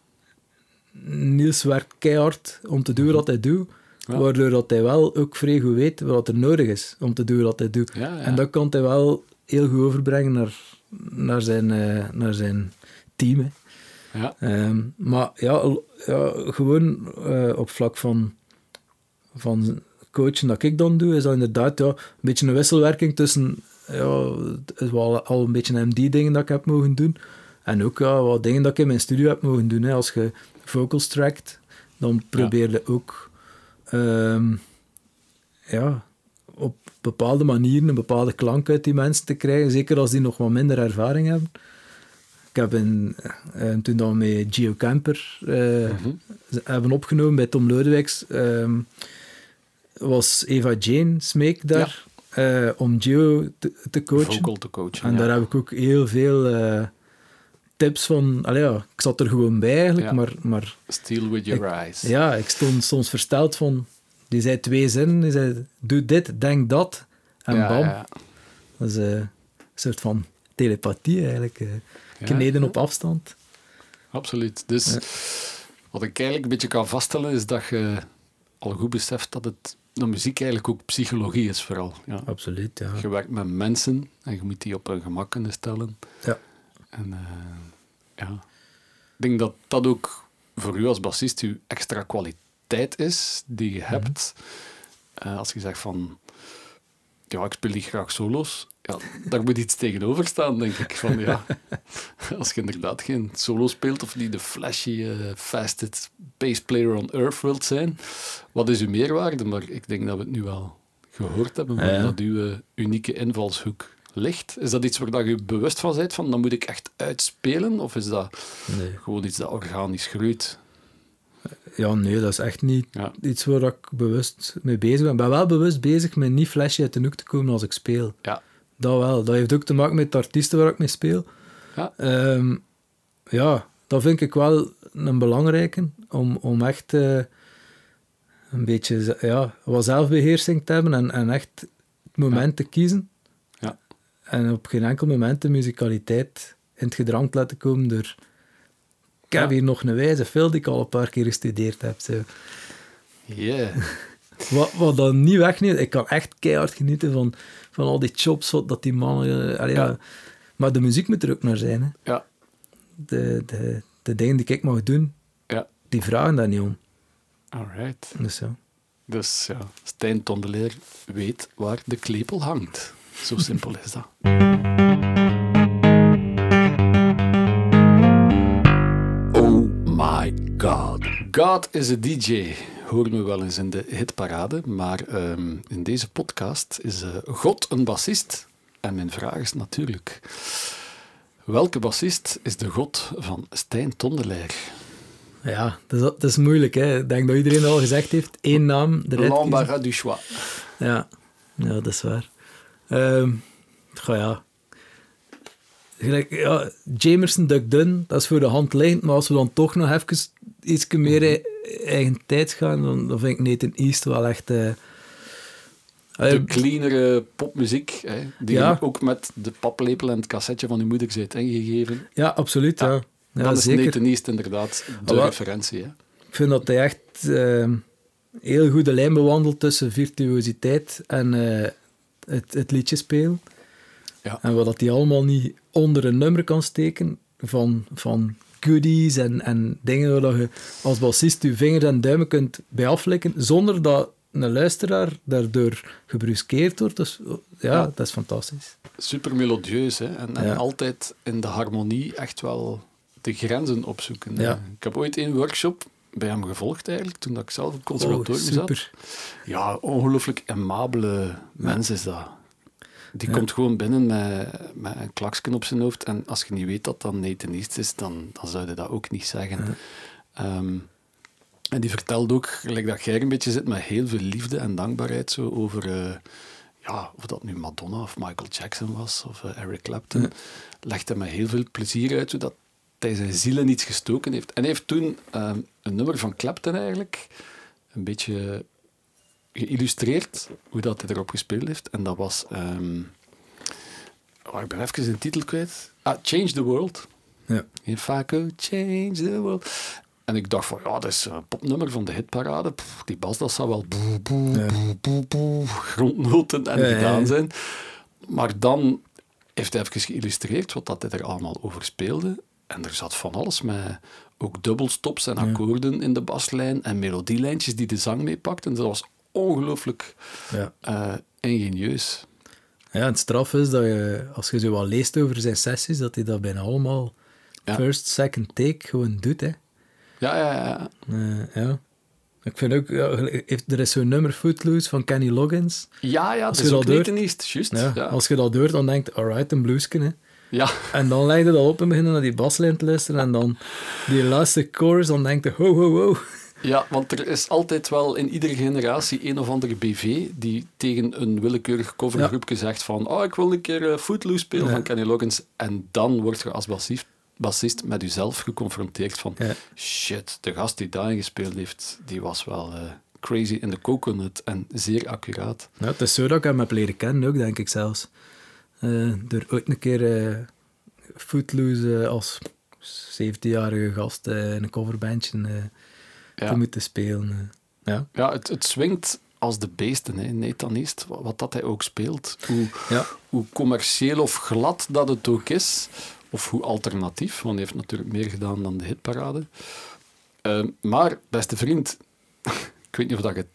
Niels werkt keihard om te doen wat hij doet, Ja. waardoor dat hij wel ook vrij goed weet wat er nodig is om te doen wat hij doet. Ja, ja. En dat kan hij wel heel goed overbrengen naar, naar, zijn, eh, naar zijn team. hè. Ja, Ehm, maar ja, gewoon eh, op vlak van, van coachen dat ik dan doe, is dat inderdaad ja, een beetje een wisselwerking tussen ja, het is wel al een beetje MD-dingen dat ik heb mogen doen. En ook ja, wat dingen dat ik in mijn studio heb mogen doen. Hè. Als je vocals trackt, dan probeer je ook ehm, ja, op bepaalde manieren een bepaalde klank uit die mensen te krijgen. Zeker als die nog wat minder ervaring hebben. Ik heb in, eh, toen dan met Geo Camper eh, Mhm. hebben opgenomen bij Tom Lodewijks, ehm, was Eva Jane Smeek daar eh, om Geo te, te coachen. vocal te coachen. En ja. daar heb ik ook heel veel, tips van... Allee, ja, ik zat er gewoon bij eigenlijk, Ja. maar, maar Steal with your eyes. ja, ik stond soms versteld van... Die zei twee zinnen, die zei, doe dit, denk dat, en Ja, bam. Dat is eh, een soort van telepathie eigenlijk. eh kneden op afstand. Absoluut. Dus wat ik eigenlijk een beetje kan vaststellen, is dat je al goed beseft dat het, de muziek eigenlijk ook psychologie is vooral. Ja. Absoluut, ja. Je werkt met mensen en je moet die op hun gemak kunnen stellen. Ja. En eh, ja, ik denk dat dat ook voor u als bassist uw extra kwaliteit is die je hebt. Eh, als je zegt van, ja, ik speel niet graag solo's. Ja, daar moet iets tegenover staan, denk ik. Van, ja, als je inderdaad geen solo speelt of niet de flashy, eh, fastest bass player on earth wilt zijn, wat is uw meerwaarde? Maar ik denk dat we het nu wel gehoord hebben, Ja. dat uw unieke invalshoek ligt. Is dat iets waar dat je bewust van bent, van dan moet ik echt uitspelen? Of is dat Nee. gewoon iets dat organisch groeit? ja, nee, dat is echt niet Ja, iets waar ik bewust mee bezig ben. Ik ben wel bewust bezig met niet flashy uit de hoek te komen als ik speel. ja, Dat wel. Dat heeft ook te maken met de artiesten waar ik mee speel. ja. Ehm, ja, dat vind ik wel een belangrijke. Om, om echt eh, een beetje ja, wat zelfbeheersing te hebben en, en echt het moment te kiezen. Ja. En op geen enkel moment de muzikaliteit in het gedrang te laten komen door... Ik heb Ja. hier nog een wijze film die ik al een paar keer gestudeerd heb. Zo. Yeah. Wat, wat dan niet wegneemt, ik kan echt keihard genieten van, van al die chops wat dat die mannen... eh, allee, ja. Ja. Maar de muziek moet er ook naar zijn. Hè. Ja, De, de, de dingen die ik mag doen, ja. die vragen daar niet om. Alright. Dus zo. Dus ja, Stijn Tondeleer weet waar de klepel hangt. Zo simpel is dat. Oh my god. God is a DJ. Horen we wel eens in de hitparade. Maar ehm, in deze podcast is eh, God een bassist. En mijn vraag is natuurlijk... Welke bassist is de god van Stijn Tondeleer? Ja, dat is, dat is moeilijk. Hè. Ik denk dat iedereen al gezegd heeft. Eén naam, de du choix. Ja. ja, dat is waar. Ehm goh, ja. Gelijk, ja, Jamerson, Duck Dunn, dat is voor de hand liggend. Maar als we dan toch nog even iets meer e- eigen tijd gaan, dan, dan vind ik Nathan East wel echt... eh, De eh, cleanere popmuziek, hè, die Ja. je ook met de paplepel en het cassetje van je moeder zit ingegeven. ja, absoluut. Ja, Ja, ja. dan is zeker. Nathan East inderdaad de referentie. Hè. Ik vind dat hij echt eh, heel goede lijn bewandelt tussen virtuositeit en eh, het, het liedje spelen. Ja. En wat dat hij allemaal niet onder een nummer kan steken van, van goodies en, en dingen waar dat je als bassist je vingers en duimen kunt bij aflikken, zonder dat een luisteraar daardoor gebruskeerd wordt. Dus ja, Ja. dat is fantastisch. Super melodieus hè, en, en Ja. altijd in de harmonie echt wel de grenzen opzoeken. Ja. Ik heb ooit een workshop bij hem gevolgd eigenlijk, toen dat ik zelf op het conservatorium Oh, zat. Ja, ongelooflijk amabele mens is dat. Die Ja. komt gewoon binnen met, met een klaksken op zijn hoofd. En als je niet weet dat dat Nathan East is, dan, dan zou je dat ook niet zeggen. Ehm, en die vertelt ook, gelijk dat jij een beetje zit, met heel veel liefde en dankbaarheid zo over... eh, ja, of dat nu Madonna of Michael Jackson was, of eh, Eric Clapton, Ja. hij met heel veel plezier uit, zodat hij zijn ziel in iets gestoken heeft. En hij heeft toen ehm, een nummer van Clapton eigenlijk een beetje geïllustreerd hoe dat hij erop gespeeld heeft. En dat was... ehm oh, ik ben even zijn titel kwijt. Ah, Change the World. Ja. In Faco, Change the World. En ik dacht van, ja, dat is een popnummer van de hitparade. Pff, die bas, dat zou wel boe, boe, Ja. boe, boe, boe, grondnoten en Ja, gedaan zijn. Maar dan heeft hij even geïllustreerd wat dat hij er allemaal over speelde. En er zat van alles met ook dubbelstops en akkoorden in de baslijn en melodielijntjes die de zang meepakten. Dat was ongelooflijk Ja. eh, ingenieus. Ja, het straf is dat je, als je zo wat leest over zijn sessies, dat hij dat bijna allemaal Ja. first, second take gewoon doet. Hè. Ja, ja, ja. Eh, ja. Ik vind ook, ja, er is zo'n nummer Footloose van Kenny Loggins. Ja, ja, Als dat je is ook dat hoort- juist. Ja, Ja, Als je dat hoort, dan denkt alright, een bluesken. Hè. Ja. En dan leg je dat op en beginnen naar die baslijn te luisteren. En dan die laatste chorus, dan denkt je, ho, ho, ho. Ja, want er is altijd wel in iedere generatie een of andere BV die tegen een willekeurig covergroepje zegt van oh, ik wil een keer eh, Footloose spelen Ja. van Kenny Loggins. En dan word je als bassist, bassist met uzelf geconfronteerd van Ja. shit, de gast die daarin gespeeld heeft, die was wel eh, crazy in de coconut en zeer accuraat. Ja, het is zo dat ik hem heb leren kennen ook, denk ik zelfs. Eh door ooit een keer eh Footloose eh, als 17-jarige gast eh, in een coverbandje eh, Ja. te moeten spelen. eh. Ja. Ja, het, het swingt als de beesten, hè. Nathan East, wat, wat dat hij ook speelt. Hoe, Ja. hoe commercieel of glad dat het ook is, of hoe alternatief, want hij heeft natuurlijk meer gedaan dan de hitparade. Ehm, maar, beste vriend, ik weet niet of dat je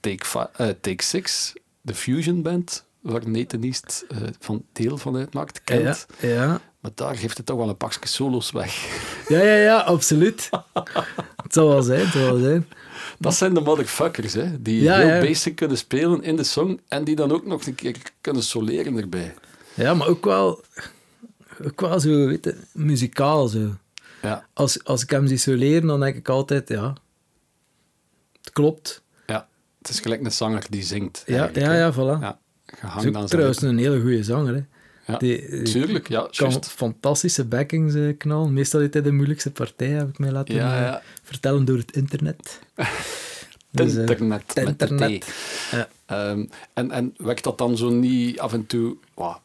eh, Take Six, de fusion band, waar Nathan East eh, van deel van uitmaakt, kent. Ja, ja. Maar daar geeft het toch wel een pakje solo's weg. ja, ja, ja, absoluut. het zal wel zijn, het zal wel zijn. Dat zijn de motherfuckers, hè, die Ja, heel ja. basic kunnen spelen in de song en die dan ook nog een keer kunnen soleren erbij. Ja, maar ook wel, ook wel zo, weet je, muzikaal zo. Ja, Als, als ik hem zie soleren, dan denk ik altijd, ja, het klopt. ja. Het is gelijk een zanger die zingt. Ja, ja, ja, voilà. Ja, gehangen Is aan zijn trouwens een hele goede zanger, hè. Ja, Die, Tuurlijk, ja, kan fantastische backings eh, knallen. Meestal hij de moeilijkste partij, heb ik mij laten Ja, eh, ja. vertellen door het internet. Dus, eh, Internet, internet. Ja. Ehm, en, en wekt dat dan zo niet af en toe... Wow,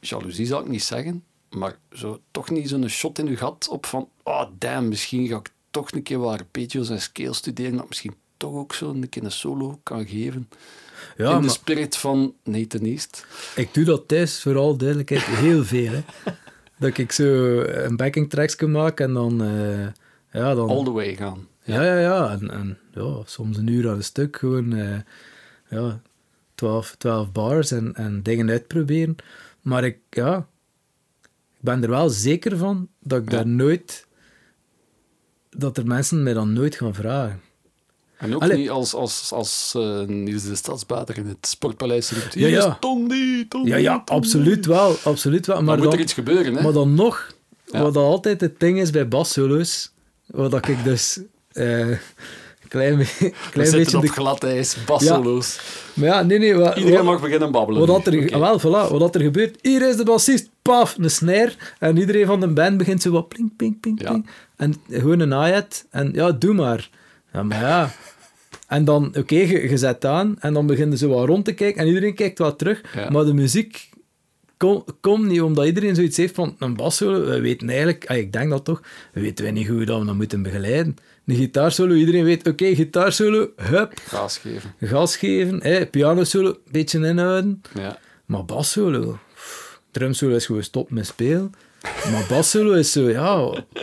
jaloezie zal ik niet zeggen, maar zo, toch niet zo'n shot in uw gat op van oh damn, misschien ga ik toch een keer wat arpeggios en scales studeren, dat misschien toch ook zo een keer een solo kan geven. Ja, in de maar spirit van Nathan East. ik doe dat thuis, vooral duidelijkheid, heel veel. Hè. Dat ik zo een backing tracks kan maken en dan... eh, ja, dan All the way gaan. Ja, ja, ja. En, en ja, soms een uur aan een stuk gewoon eh, ja, 12, 12 bars en, en dingen uitproberen. Maar ik, ja, ik ben er wel zeker van dat ik Ja. daar nooit, dat er mensen mij dan nooit gaan vragen. En ook Allee. niet als, als, als eh, Niels de Stadsbader in het Sportpaleis roept. Ja, ja. Tondi, Tondi, Ja, ja, Tondi." absoluut wel, absoluut wel. Maar Maar moet dan, er iets gebeuren, hè? maar dan nog, Ja. wat altijd het ding is bij bassolo's, wat dat ik dus klein, be- We klein zitten beetje... op De, glad ijs, bassolo's. maar ja, nee, nee. Wat, Iedereen wat- mag beginnen babbelen. Wat, er, wel, voilà, wat dat er gebeurt, hier is de bassist, paf, een snare, en iedereen van de band begint zo wat pling, pling, pling, Ja. pling. En gewoon een hi-hat, en ja, doe maar. Ja, maar ja. En dan, oké, je, je zet aan, en dan begint je zo wat rond te kijken, en iedereen kijkt wat terug, Ja. maar de muziek komt kom niet, omdat iedereen zoiets heeft van een bassolo, we weten eigenlijk, ah, ik denk dat toch, we weten wij niet hoe we dat we dat moeten begeleiden. Een gitaarsolo, iedereen weet, oké, gitaarsolo, hup, Gaas geven. gas geven, hè, pianosolo, beetje inhouden. Ja. Maar bassolo, drumsolo is gewoon stop met spelen. Maar bassolo is zo, ja,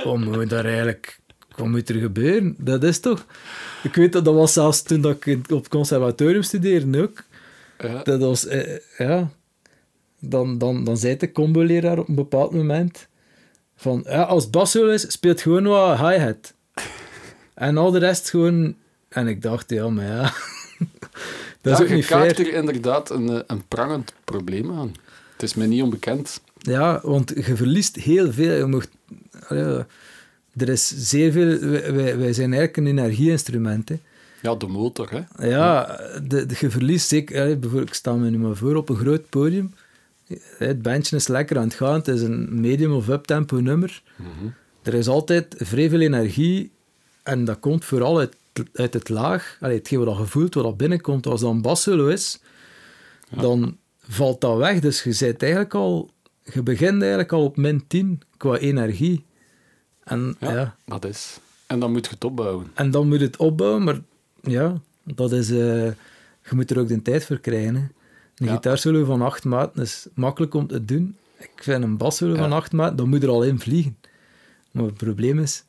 wat moet daar eigenlijk, wat moet er gebeuren? Dat is toch... Ik weet dat dat was zelfs toen dat ik op conservatorium studeerde ook. Ja. Dat was, eh, ja... Dan, dan, dan zei de combo-leraar op een bepaald moment van, ja, als bassolo is, speelt gewoon wat hi-hat. En al de rest gewoon... En ik dacht, ja, maar ja... dat is Ja, ook niet fair. er inderdaad een, eh, een prangend probleem aan. Het is mij niet onbekend. Ja, want je verliest heel veel. Je mocht, ja, er is zeer veel... Wij, wij- zijn eigenlijk een energieinstrument. Hè. Ja, de motor, hè. Ja, de, de- je verliest zeker... bijvoorbeeld, ik sta me nu maar voor op een groot podium. Het bandje is lekker aan het gaan. Het is een medium of uptempo nummer. Er is altijd vrij veel energie. En dat komt vooral uit, uit het laag. Allee, hetgeen wat je voelt, wat dat binnenkomt. Als dat een bassolo is, dan valt dat weg. Dus je zit eigenlijk al... Je begint eigenlijk al op min 10 qua energie. En, Ja, ja. dat is. En dan moet je het opbouwen. en dan moet je het opbouwen, maar ja, dat is... eh, je moet er ook de tijd voor krijgen. Hè. Een Ja. gitaarsolo van acht maten is makkelijk om te doen. Ik vind een bassolo van acht maten, dan moet er al in vliegen. Maar het probleem is...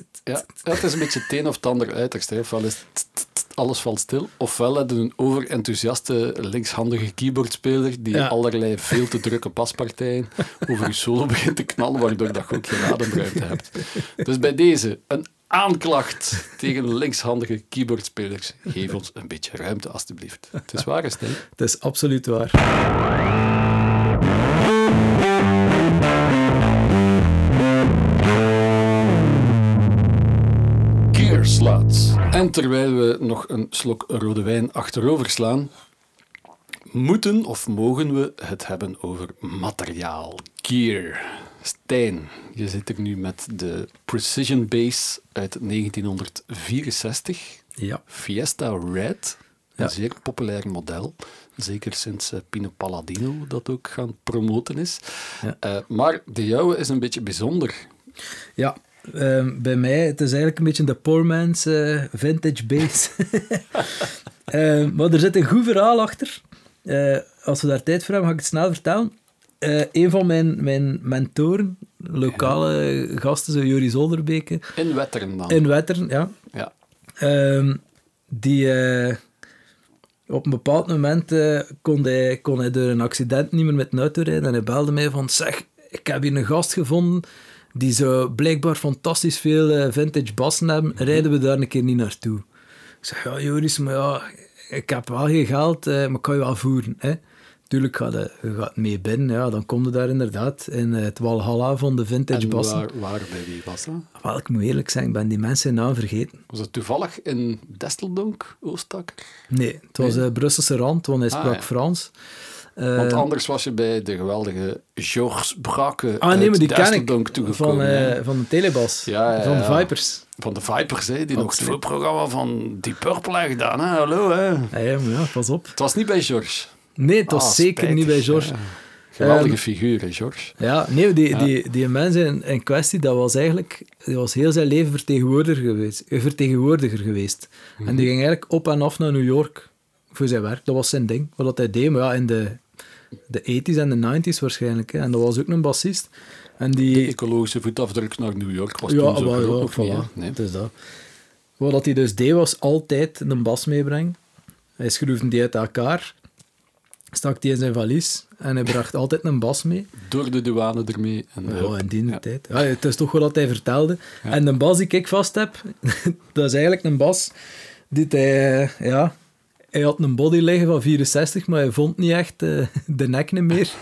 Ja, het is een beetje het een of het ander uiterste. Ofwel is alles valt stil, ofwel heb je een overenthousiaste linkshandige keyboardspeler die Ja. allerlei veel te drukke paspartijen over je solo begint te knallen, waardoor dat je ook geen ademruimte hebt. Dus bij deze, een aanklacht tegen linkshandige keyboardspelers. Geef ons een beetje ruimte, alstublieft. Het is waar, hè? Het is absoluut waar. Sluts. En terwijl we nog een slok rode wijn achterover slaan, moeten of mogen we het hebben over materiaal. Gear. Stijn, je zit er nu met de Precision Bass uit 1964. Ja. Fiesta Red, een Ja. zeer populair model. Zeker sinds eh, Pino Palladino dat ook gaan promoten is. Ja. Eh, maar de jouwe is een beetje bijzonder. Ja, ehm, bij mij, het is eigenlijk een beetje de poor man's eh, vintage bass. Ehm, maar er zit een goed verhaal achter. Eh, als we daar tijd voor hebben, ga ik het snel vertellen. Eh, een van mijn, mijn mentoren, lokale gasten, zo Joris Zolderbeke, In Wetteren dan. in Wetteren, ja. Ja. Ehm, die op een bepaald moment kon, hij, kon hij door een accident niet meer met een auto rijden. En hij belde mij van, zeg, ik heb hier een gast gevonden die zo blijkbaar fantastisch veel eh, vintage bassen hebben. Rijden we daar een keer niet naartoe? Ik zeg, ja Joris, maar ja, ik heb wel geen geld, eh, maar ik kan je wel voeren. Hè? Tuurlijk gaat je, je gaat mee binnen, ja, dan kom je daar inderdaad in eh, het Walhalla van de vintage En bassen. waar, waar bij was dat? Wel, ik moet eerlijk zijn, ik ben die mensen naam vergeten. Was het toevallig in Desteldonk, Oostakker? Nee, het was Nee? eh Brusselse rand, want hij Ah, sprak ja. Frans. Eh, Want anders was je bij de geweldige Georges Brake ah, nee, maar die ken ik. toegekomen. Van, eh, van de Telebas. Ja, ja, van de. Vipers. Van de Vipers, hè, die nog het voorprogramma van Die Purple hebben gedaan. Hè? Hallo, hè. Ja, ja, maar ja, pas op. Het was niet bij Georges. Nee, het was Ah, zeker spijtig. niet bij George. Ja. Geweldige Ehm, figuur, hè, Georges. Ja, nee, die. Die, die mens in, in kwestie, dat was eigenlijk die was heel zijn leven vertegenwoordiger geweest. eh, vertegenwoordiger geweest. Mhm. En die ging eigenlijk op en af naar New York voor zijn werk. Dat was zijn ding, wat hij deed. Maar ja, in de, de 80s en de 90s waarschijnlijk. Hè. En dat was ook een bassist. En die, De ecologische voetafdruk naar New York was ja, toen zo niet, hè. voilà. Nee. Is dat. Wat hij dus deed, was altijd een bas meebrengen. Hij schroefde die uit elkaar, stak die in zijn valies en hij bracht altijd een bas mee. Door de douane ermee. En, Ja, hup. in die Ja. tijd. Ja, het is toch wel wat hij vertelde. Ja. En de bas die ik vast heb, dat is eigenlijk een bas die hij... Ja, hij had een body liggen van 64, maar hij vond niet echt eh, de nek niet meer.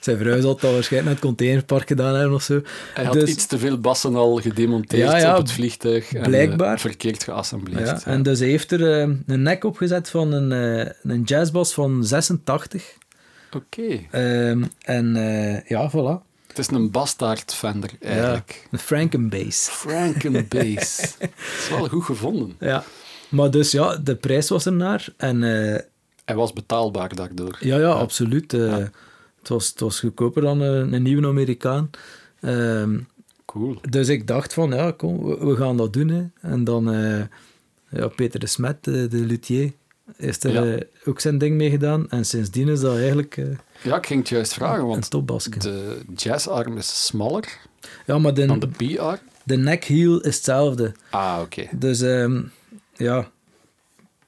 Zijn vrouw zal dat waarschijnlijk naar het containerpark gedaan hebben of zo. Hij had Dus- iets te veel bassen al gedemonteerd Ja, ja, op het vliegtuig. En, blijkbaar. eh, verkeerd geassembleerd. Ja, en dus hij heeft er eh, een nek opgezet van een, een jazzbas van 86. Oké. Ehm, en ja, voilà. Het is een bastard Fender, eigenlijk. Een Frankenbass. Frankenbass. Dat is wel goed gevonden. Ja. Maar dus ja, de prijs was er naar. En eh, Hij was betaalbaar daardoor. ja, ja, absoluut. eh, het, was, het was goedkoper dan een, een nieuwe Amerikaan. Ehm, Cool. dus ik dacht van, ja, kom, we, we gaan dat doen. Hè. En dan, eh, ja, Peter de Smet, de, de luthier, is er Ja. eh, ook zijn ding mee gedaan. En sindsdien is dat eigenlijk eh, Ja, ik ging het juist vragen, want de jazzarm is smaller Ja, maar de, dan de B-arm. de neck-heel is hetzelfde. Ah, oké. Dus ehm, ja,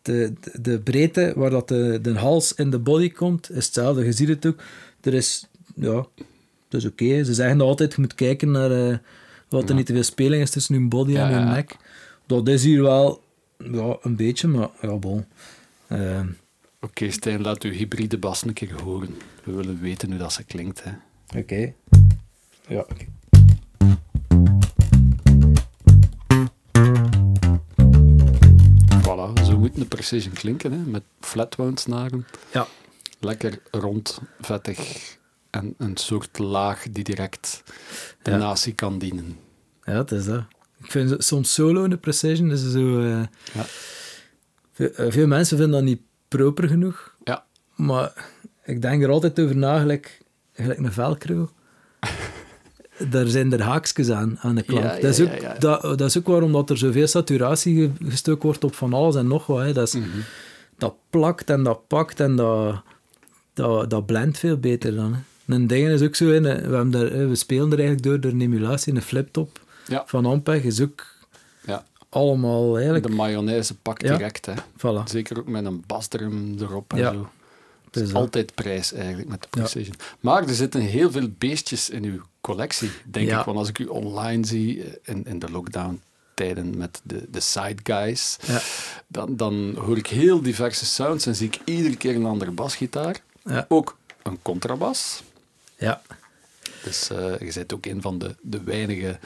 de, de, de breedte waar dat de, de hals in de body komt, is hetzelfde. Je ziet het ook. Er is, ja, is oké. Ze zeggen altijd, je moet kijken naar eh, wat er Ja. niet te veel speling is tussen hun body Ja, en hun nek. Dat is hier wel ja, een beetje, maar ja, bon. Ehm, Oké, Stijn, laat uw hybride bas een keer horen. We willen weten hoe dat ze klinkt. Hè. oké. Ja, oké. Een precision klinken, hè, met flatwound snaren. Ja. Lekker rond, vettig en een soort laag die direct de Ja. natie kan dienen. Ja, het is dat. Ik vind soms solo in de precision is zo... eh, Ja. veel, eh, veel mensen vinden dat niet proper genoeg. Ja. Maar ik denk er altijd over na, gelijk, gelijk een velcro. Daar zijn er haakjes aan, aan de klank. Ja, ja, dat, is ook, ja. Dat, dat is ook waarom dat er zoveel saturatie ge- gestoken wordt op van alles en nog wat. Hè. Dat, is, Mhm. dat plakt en dat pakt en dat, dat, dat blendt veel beter dan. Hè. Een ding is ook zo, hè, we, daar, spelen er eigenlijk door, door een emulatie, een fliptop van Ampeg is ook Ja. allemaal eigenlijk... De mayonaise pakt direct. Hè. Voilà. Zeker ook met een basdrum erop en zo. Het is altijd prijs eigenlijk met de Ja. Precision. Maar er zitten heel veel beestjes in uw collectie, denk Ja. ik. Want als ik u online zie eh, in, in de lockdown tijden met de, de side guys, Ja. dan, dan hoor ik heel diverse sounds en zie ik iedere keer een andere basgitaar. Ja. Ook een contrabas. Ja. Dus eh, je bent ook een van de, de weinige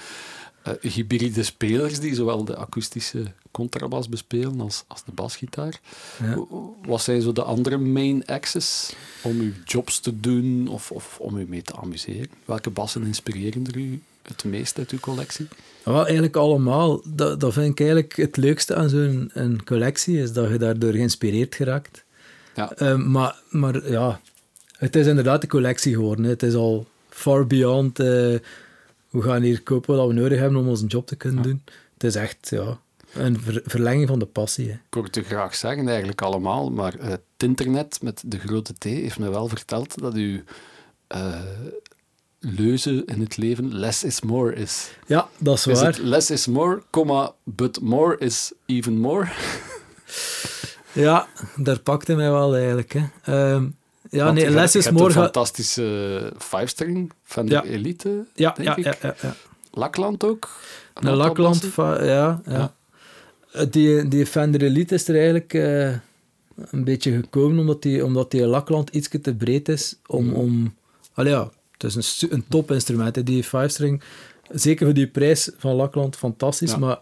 uh, hybride spelers die zowel de akoestische contrabas bespelen als, als de basgitaar. Ja. Wat zijn zo de andere main axes om uw jobs te doen of, of om u mee te amuseren? Welke bassen inspireren er u het meest uit uw collectie? Wel, eigenlijk allemaal. Dat, dat vind ik eigenlijk het leukste aan zo'n een collectie, is dat je daardoor geïnspireerd geraakt. Ja. Uh, maar, maar ja, het is inderdaad een collectie geworden. Het is al far beyond... Uh, we gaan hier kopen wat we nodig hebben om onze job te kunnen doen. Het is echt, ja, een verlenging van de passie. Hè. Ik hoor het graag zeggen, eigenlijk allemaal, maar uh, het internet met de grote T heeft me wel verteld dat u uh, leuze in het leven less is more is. Ja, dat is, is waar. Less is more, comma, but more is even more? ja, daar pakte mij wel eigenlijk. Hè. Um, ja, Want nee, less is more... een fantastische five-string van de ja. Elite, ja, denk ja, ik. Ja, ja. Lakland ook? Een Lakland, ja, ja. Eh, die, die Fender Elite is er eigenlijk uh, een beetje gekomen omdat die, omdat die Lakland iets te breed is om... Mm. om allee, ja, het is een, een topinstrument, die 5-string. Zeker voor die prijs van Lakland, fantastisch. Maar,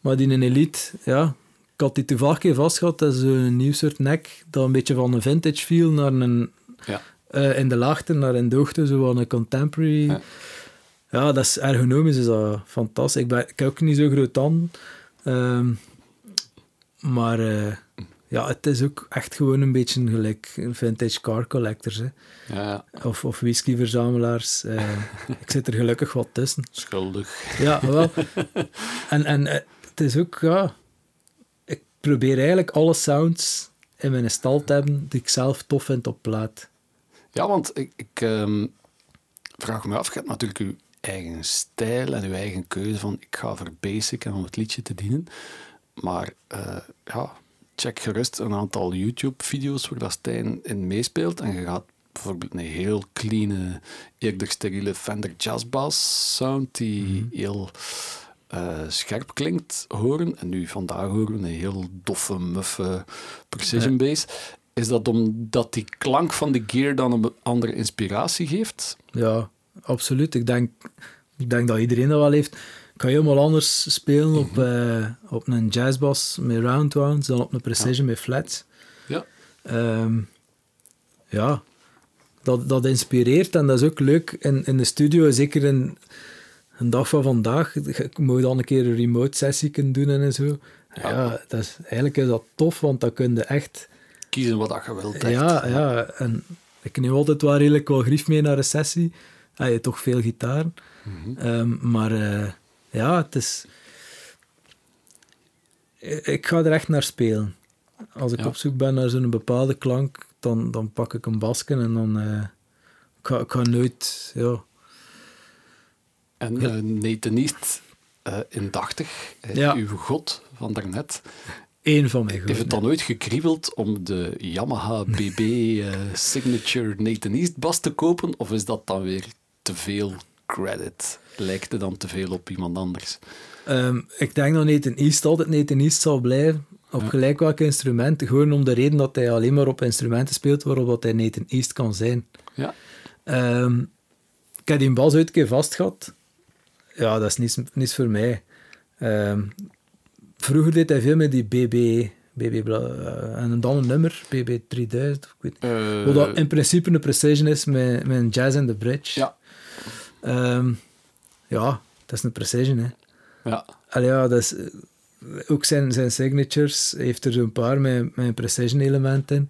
maar die een Elite, ja... Ik had die toevallig een keer vastgehad. Dat is een nieuw soort nek dat een beetje van een vintage feel naar een... Ja. Uh, in de laagte naar in de hoogte, zo van een contemporary... Ja. ja, dat is ergonomisch is dat fantastisch. Ik, ben, ik heb ook niet zo groot aan. Um, maar uh, ja, het is ook echt gewoon een beetje gelijk vintage car collectors. Hè. Ja. Of, of whiskyverzamelaars. Uh, ik zit er gelukkig wat tussen. Schuldig. Ja, wel. En, en het is ook, ja... Ik probeer eigenlijk alle sounds in mijn stal te hebben die ik zelf tof vind op plaat. Ja, want ik, ik um, vraag me af, je hebt natuurlijk uw eigen stijl en uw eigen keuze van ik ga voor basic en om het liedje te dienen. Maar uh, ja, check gerust een aantal YouTube-video's waar dat Stijn in meespeelt. En je gaat bijvoorbeeld een heel clean, eerder steriele Fender Jazz Bass sound die mm. heel uh, scherp klinkt horen. En nu vandaag horen we een heel doffe, muffe precision bass. Is dat omdat die klank van de gear dan een andere inspiratie geeft? Ja, absoluut. Ik denk, ik denk dat iedereen dat wel heeft kan je helemaal anders spelen op, uh, op een jazzbass met round wounds dan op een precision met flats. Ja. Um, ja, dat, dat inspireert en dat is ook leuk in, in de studio, zeker in een dag van vandaag. Je moet dan een keer een remote sessie kunnen doen en zo. Ja, ja dat is, eigenlijk is dat tof, want dan kun je echt... Kiezen wat je wilt. Ja, ja, en ik neem altijd wel redelijk wel grief mee naar een sessie. Heb je toch veel gitaar. Mm -hmm. um, maar... Uh, ja, het is... Ik ga er echt naar spelen. Als ik op zoek ben naar zo'n bepaalde klank, dan, dan pak ik een basken en dan... Uh, ik, ga, ik ga nooit... Ja. En uh, Nathan East, uh, indachtig, ja. uw god van daarnet... Eén van mijn goden. Heeft het dan ooit gekriebeld om de Yamaha BB uh, Signature Nathan East bas te kopen? Of is dat dan weer te veel credit? lijkt het dan te veel op iemand anders? Um, ik denk dat Nathan East altijd Nathan East zal blijven. Op ja. gelijk welk instrument. Gewoon om de reden dat hij alleen maar op instrumenten speelt waarop dat hij Nathan East kan zijn. Ja. Um, ik heb die bas ooit een keer vast gehad. Ja, dat is niets, niets voor mij. Um, vroeger deed hij veel met die BB... BB uh, en dan een nummer, BB 3000, ik weet uh, Wat dat in principe een precision is met, met een jazz in the bridge. Ja. Um, ja, dat is een precision, hè. Ja. Allee, ja, dat is... Ook zijn, zijn signatures heeft er zo'n paar met, met precision element in.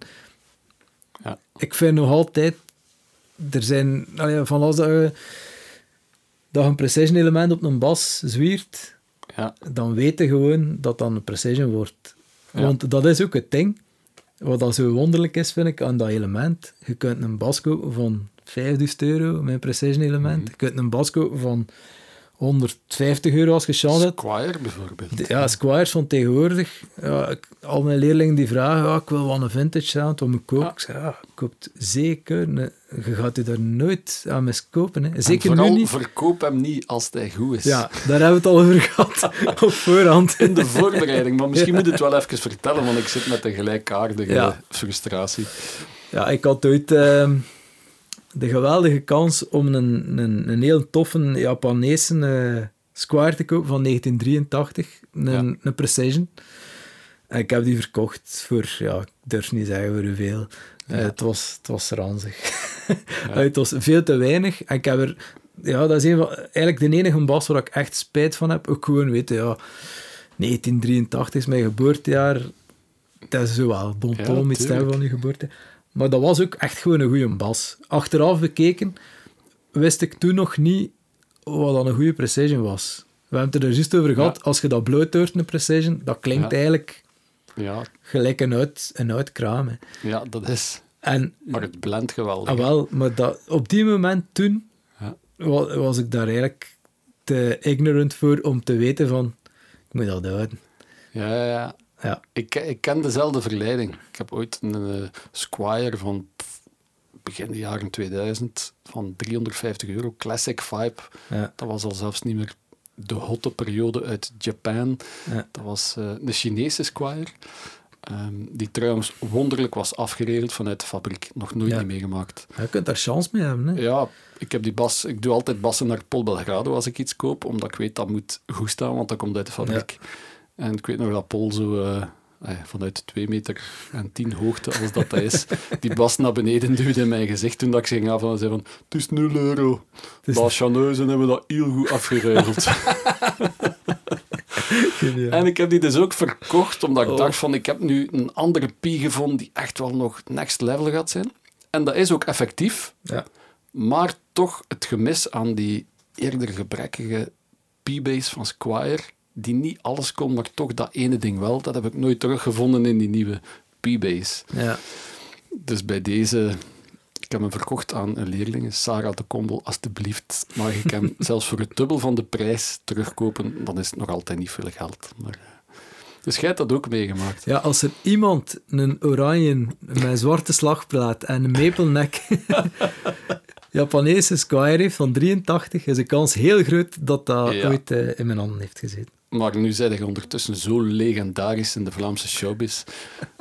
Ja. Ik vind nog altijd... Er zijn... Allee, van als dat je, dat een precision element op een bas zwiert, ja. dan weet je gewoon dat dat een precision wordt. Ja. Want dat is ook het ding. Wat dat zo wonderlijk is, vind ik, aan dat element. Je kunt een bas kopen van 5000 euro met een precision element. Mm -hmm. Je kunt een bas kopen van 150 euro als je chance hebt. Squire bijvoorbeeld. Ja, Squires van tegenwoordig. Ja, ik, al mijn leerlingen die vragen, ja, ik wil wel een vintage sound, moet ik kopen? Ja. Ik zeg, ja, koopt zeker. Je gaat u daar nooit aan miskopen. Hè. Zeker nu niet. verkoop hem niet als hij goed is. Ja, daar hebben we het al over gehad, op voorhand. In de voorbereiding, maar misschien ja. moet het wel even vertellen, want ik zit met een gelijkaardige frustratie. Ja, ik had ooit... Uh, de geweldige kans om een, een, een heel toffe Japanese uh, Squire te kopen van 1983, een, een Precision. En ik heb die verkocht voor, ja, ik durf niet zeggen voor hoeveel. Ja. Uh, het, was, het was ranzig. Ja. het was veel te weinig. En ik heb er, ja, dat is een van, eigenlijk de enige bas waar ik echt spijt van heb. Ook gewoon weten, ja, 1983 is mijn geboortejaar. Dat is zo wel bon ja, met stemmen van je geboorte. Maar dat was ook echt gewoon een goede bas. Achteraf bekeken wist ik toen nog niet wat dan een goede precision was. We hebben het er juist over gehad. Als je dat bloot hoort, een precision, dat klinkt eigenlijk ja. gelijk een oud, een. Hè. Ja, dat is. En, maar het blendt geweldig. Ah, wel, maar dat, op die moment toen ja. was, was, ik daar eigenlijk te ignorant voor om te weten van, ik moet dat houden. Ja, ja, ja. ja. Ik, ik ken dezelfde verleiding. Ik heb ooit een uh, Squire van begin de jaren 2000 van 350 euro, Classic Vibe. Ja. Dat was al zelfs niet meer de hotte periode uit Japan. Ja. Dat was uh, de Chinese Squire. Um, die trouwens wonderlijk was afgeregeld vanuit de fabriek. Nog nooit Ja. niet meegemaakt. Je kunt daar chance mee hebben. Hè? Ja, ik heb die bas. Ik doe altijd bassen naar Pol Belgrado als ik iets koop, omdat ik weet dat moet goed staan, want dat komt uit de fabriek. En ik weet nog dat Pol zo uh, vanuit 2 meter en 10 hoogte, als dat dat is, die bas naar beneden duwde in mijn gezicht toen dat ik ging af en zei van, het is 0 euro. Baas Chaneuzen hebben dat heel goed afgeruild. En ik heb die dus ook verkocht, omdat ik Oh. dacht van, ik heb nu een andere pie gevonden die echt wel nog next level gaat zijn. En dat is ook effectief, Ja. maar toch het gemis aan die eerder gebrekkige P-bass van Squire, die niet alles kon, maar toch dat ene ding wel, dat heb ik nooit teruggevonden in die nieuwe P-bass. Ja. Dus bij deze, ik heb hem verkocht aan een leerling, Sarah de Kombel, alstublieft. Mag ik hem zelfs voor het dubbel van de prijs terugkopen, dan is het nog altijd niet veel geld. Maar, eh, dus jij hebt dat ook meegemaakt. ja, als er iemand een oranje met zwarte slagplaat en een maple-neck Japanese Squire heeft van 83, is de kans heel groot dat dat Ja. ooit eh, in mijn handen heeft gezeten. Maar nu zijn je ondertussen zo legendarisch in de Vlaamse showbiz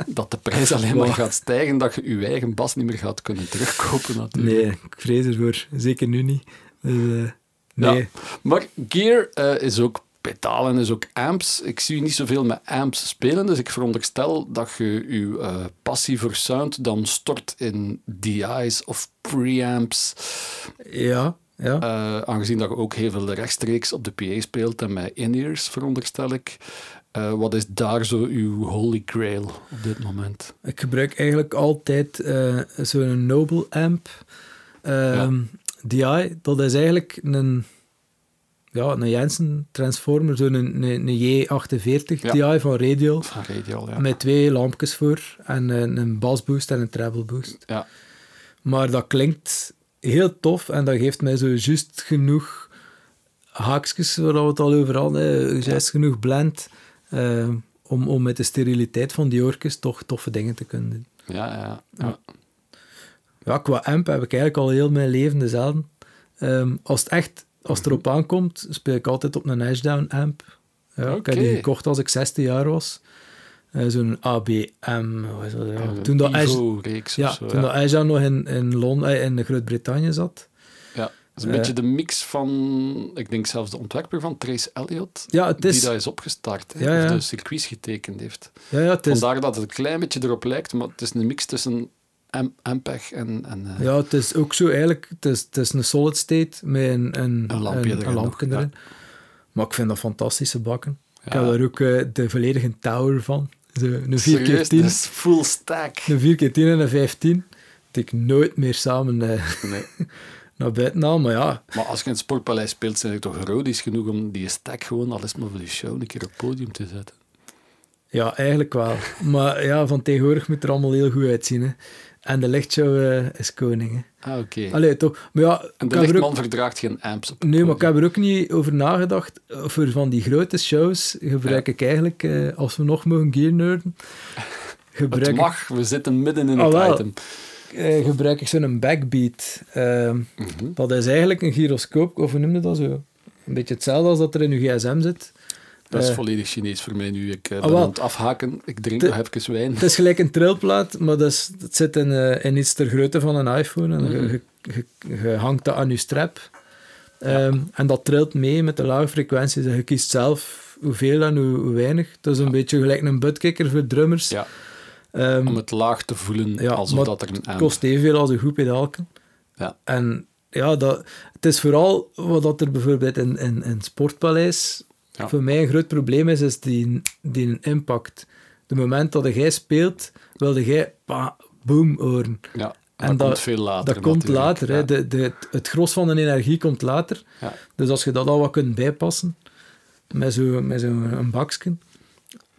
dat de prijs alleen maar gaat stijgen dat je je eigen bas niet meer gaat kunnen terugkopen natuurlijk. Nee, ik vrees ervoor. Zeker nu niet. Dus, eh, nee. Ja. Maar gear eh, is ook pedalen, is ook amps. Ik zie je niet zoveel met amps spelen, dus ik veronderstel dat je je eh, passie voor sound dan stort in DI's of preamps. Ja, ja. Eh, aangezien dat je ook heel veel rechtstreeks op de PA speelt en met in-ears, veronderstel ik. Eh, wat is daar zo uw holy grail op dit moment? Ik gebruik eigenlijk altijd eh, zo'n Noble amp. Ehm, DI, dat is eigenlijk een, ja, een Jensen transformer, zo'n een, een, een J48 Ja. DI van Radial. Van Radial, ja. Met twee lampjes voor en een, een basboost en een treble boost. Ja. Maar dat klinkt heel tof en dat geeft mij zo juist genoeg haakjes, waar we het al over hadden, juist genoeg blend, eh, om, om met de steriliteit van die oortjes toch toffe dingen te kunnen doen. Ja, ja, ja. Ja, qua amp heb ik eigenlijk al heel mijn leven dezelfde. Ehm, als het echt, als het erop aankomt, speel ik altijd op een Ashdown amp. Ja, Ik heb die gekocht als ik 16 jaar was. Eh, Zo'n ABM. dat, ja. Toen dat ja, zo. toen ja. dat nog in, in, Londen, eh, in Groot-Brittannië zat. Ja, dat is een Eh. beetje de mix van, ik denk zelfs de ontwerper van Trace Elliot, Ja, het die dat is opgestart, hè, Ja, of de circuits getekend heeft. ja, ja, het is, Vandaar dat het een klein beetje erop lijkt, maar het is een mix tussen Ampeg en... en ja, het is ook zo eigenlijk, het is, het is een solid state met een, een, Een lampje erin een lampje nog, ja. erin. Maar ik vind dat fantastische bakken. Ik heb daar ook de volledige tower van. Een 4x10. Serieus, dat is full stack. Een 4x10 en een 15. Dat ik nooit meer samen eh, Nee. naar buiten haal. Maar ja, Maar als je in het Sportpaleis speelt, zijn er toch roadies genoeg om die stack gewoon, al het maar voor de show, een keer op het podium te zetten. ja, eigenlijk wel. Maar ja, van tegenwoordig moet er allemaal heel goed uitzien. Hè. En de lichtshow eh, is koning. Hè. Ah, oké. Allee, toch. Maar ja, En de lichtman ook, verdraagt geen amps op nee, maar ik heb er ook niet over nagedacht. Voor van die grote shows gebruik Ja. ik eigenlijk, eh, als we nog mogen gear nerden, gebruik Het ik mag, we zitten midden in Ah, het item. eh, gebruik ik zo'n backbeat. Ehm, Mhm. dat is eigenlijk een gyroscoop, of hoe noem je dat zo? Een beetje hetzelfde als dat er in uw gsm zit. Dat is Eh, volledig Chinees voor mij nu. Ik eh, Ah, ben aan het afhaken. Ik drink nog even wijn. Het is gelijk een trilplaat, maar dat, is, dat zit in, eh, in iets ter grootte van een iPhone. En je, je hangt dat aan je strap. Ehm, en dat trilt mee met de lage frequenties. En je kiest zelf hoeveel en hoe, hoe weinig. Het is een beetje gelijk een buttkicker voor drummers. Ja. Ehm, Om het laag te voelen, ja, alsof dat er een het kost evenveel als een goed pedaalken. Ja. En ja, dat, het is vooral wat dat er bijvoorbeeld in, in, in het Sportpaleis Ja. voor mij een groot probleem is, is die, die impact. De moment dat jij speelt, wilde jij pa, boom horen. Ja, En dat, dat- komt veel later. Dat komt later. De, de, het gros van de energie komt later. Ja. Dus als je dat al wat kunt bijpassen, met zo'n met zo een bakje,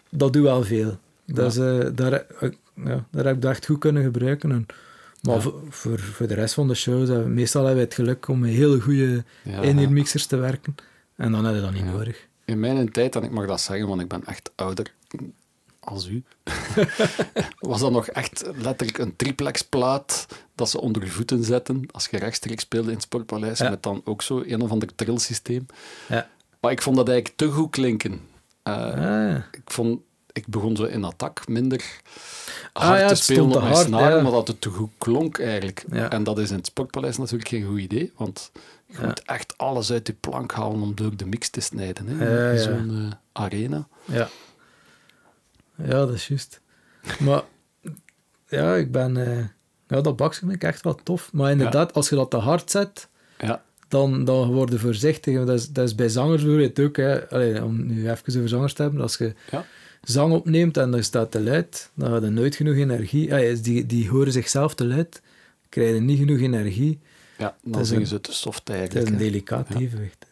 dat doet wel veel. Dat is, eh, daar, eh, ja, daar heb ik dat echt goed kunnen gebruiken. En, maar Ja. voor, voor, de rest van de shows, we- meestal hebben we het geluk om met hele goede Ja, mixers te werken. En dan heb je dat niet nodig. In mijn tijd, en ik mag dat zeggen, want ik ben echt ouder als u, was dat nog echt letterlijk een triplex-plaat dat ze onder je voeten zetten als je rechtstreeks speelde in het Sportpaleis, Ja. met dan ook zo een of ander trillsysteem. Ja. Maar ik vond dat eigenlijk te goed klinken. Eh, Ah, ik, vond, ik begon zo in attack minder Ah, hard ja, te spelen op mijn snaren, maar dat het te goed klonk eigenlijk. En dat is in het Sportpaleis natuurlijk geen goed idee, want je moet echt alles uit je plank halen om door de mix te snijden hè, zo'n eh, arena. ja. Ja, dat is juist. Maar ja, ik ben... eh, ja, dat bakje vind ik echt wel tof. Maar inderdaad, als je dat te hard zet, Ja, dan, dan word je voorzichtig. Dat is, dat is bij zangers bijvoorbeeld ook. Hè. Allee, om nu even over zangers te hebben. Als je Ja. zang opneemt en er staat te luid, dan heb je nooit genoeg energie. Die, die horen zichzelf te luid, krijgen niet genoeg energie. Ja dan zingen ze te soft Het is eigenlijk. een hè. delicaat Ja. evenwicht.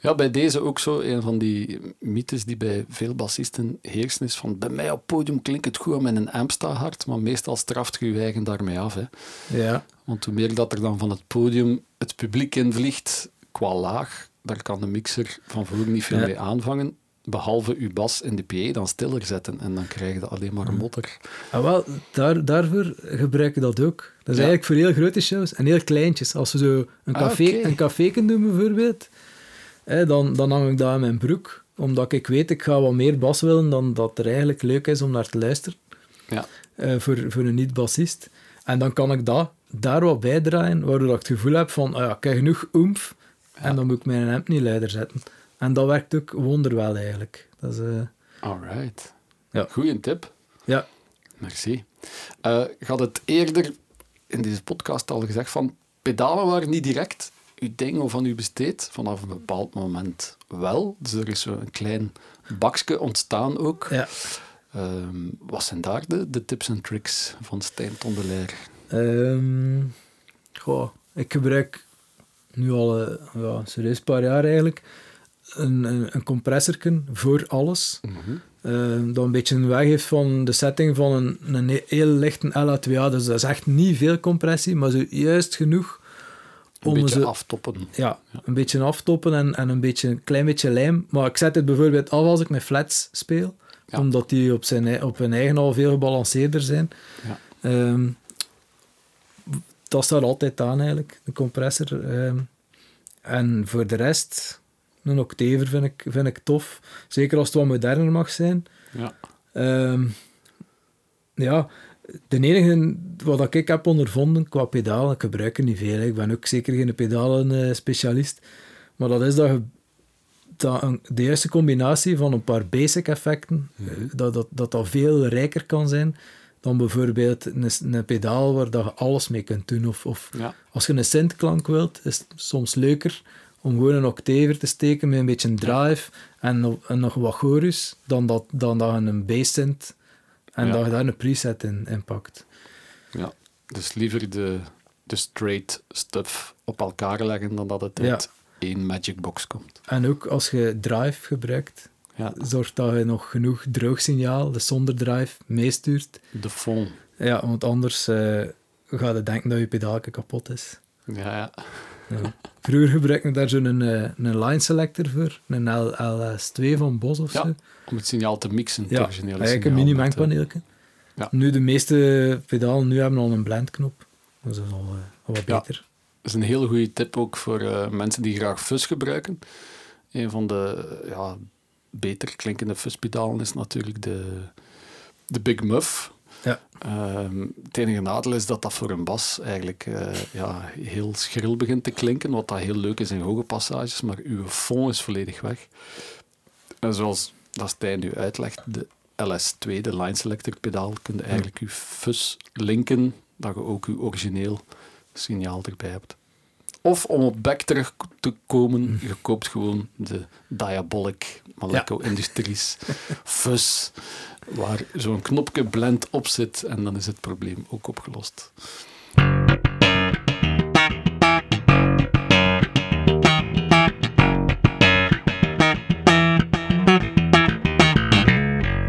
Ja, bij deze ook zo, een van die mythes die bij veel bassisten heersen, is van bij mij op podium klinkt het goed met een amp staat hard, maar meestal straft je je eigen daarmee af. Hè. Ja, Want hoe meer dat er dan van het podium het publiek invliegt, qua laag, daar kan de mixer van voor niet veel Ja. mee aanvangen, behalve uw bas en de PA dan stiller zetten en dan krijg je alleen maar een motter. ah, wel, daar, daarvoor gebruik ik dat ook. Dat is Ja. eigenlijk voor heel grote shows en heel kleintjes. Als we zo een Ah, café, een café doen bijvoorbeeld, hè, dan, dan hang ik dat in mijn broek. Omdat ik weet, ik ga wat meer bas willen dan dat er eigenlijk leuk is om naar te luisteren. Ja. eh, voor, voor een niet-bassist. En dan kan ik dat daar wat bijdraaien, waardoor ik het gevoel heb van, ah ja, ik heb genoeg oemf, en dan moet ik mijn amp niet luider zetten. En dat werkt ook wonderwel eigenlijk. Dat is, eh, Alright. Ja. Goeie tip. ja, Merci. Eh had het eerder in deze podcast al gezegd van pedalen waren niet direct uw ding of van u besteed. Vanaf een bepaald moment wel. Dus er is zo een klein bakje ontstaan ook. ja. Ehm, wat zijn daar de, de tips en tricks van Stijn Tondelaer? Ehm, goh, ik gebruik nu al eh, ja, serieus een paar jaar eigenlijk een, een, een compressorken voor alles. Ehm, dat een beetje een weg heeft van de setting van een, een heel lichte LA2A. Dus dat is echt niet veel compressie, maar zo juist genoeg Een om beetje ze aftoppen. ja, een beetje aftoppen en, en een, beetje, een klein beetje lijm. Maar ik zet het bijvoorbeeld af als ik met flats speel, Ja. omdat die op, zijn, op hun eigen al veel gebalanceerder zijn. Ja. Ehm, dat staat altijd aan eigenlijk, de compressor. Ehm, en voor de rest, een octaver vind ik, vind ik tof. Zeker als het wat moderner mag zijn. Ja. Ehm, ja, de enige wat ik heb ondervonden qua pedalen, ik gebruik er niet veel. Ik ben ook zeker geen pedalen-specialist. Maar dat is dat je dat een, de juiste combinatie van een paar basic effecten, eh, dat, dat, dat dat veel rijker kan zijn dan bijvoorbeeld een, een pedaal waar dat je alles mee kunt doen. Of, of Ja. als je een synthklank wilt, is het soms leuker om gewoon een octaver te steken met een beetje een drive en, nog- en nog wat chorus, dan dat, dan dat je een bass en Ja. dat je daar een preset in, in pakt. ja. Dus liever de, de straight stuff op elkaar leggen dan dat het Ja. uit één magic box komt. En ook als je drive gebruikt, Ja. zorg dat je nog genoeg droogsignaal, dus zonder drive, meestuurt. De fond. Ja, want anders eh ga je denken dat je pedaalje kapot is. Ja, ja. Ja. Vroeger gebruikte ik daar zo'n eh, een line selector voor, een L, LS2 van Bos of zo. om het signaal te mixen. Ja, originele eigenlijk een mini eh, mengpaneeltje. Ja. Nu, de meeste pedalen nu hebben al een blendknop. Dus dat is al, eh, al wat Ja. beter. Dat is een heel goede tip ook voor mensen die graag fuzz gebruiken. Een van de ja, beter klinkende fuzzpedalen is natuurlijk de, de Big Muff. Ja. Ehm, het enige nadeel is dat dat voor een bas eigenlijk eh, ja, heel schril begint te klinken, wat dat heel leuk is in hoge passages, maar uw fond is volledig weg. En zoals dat Stijn nu uitlegt, de LS2, de line selector pedaal, kun je eigenlijk uw fuzz linken, dat je ook uw origineel signaal erbij hebt. Of om op back terug te komen, je koopt gewoon de Diabolic Maleco Industries fuzz, waar zo'n knopje blend op zit en dan is het probleem ook opgelost.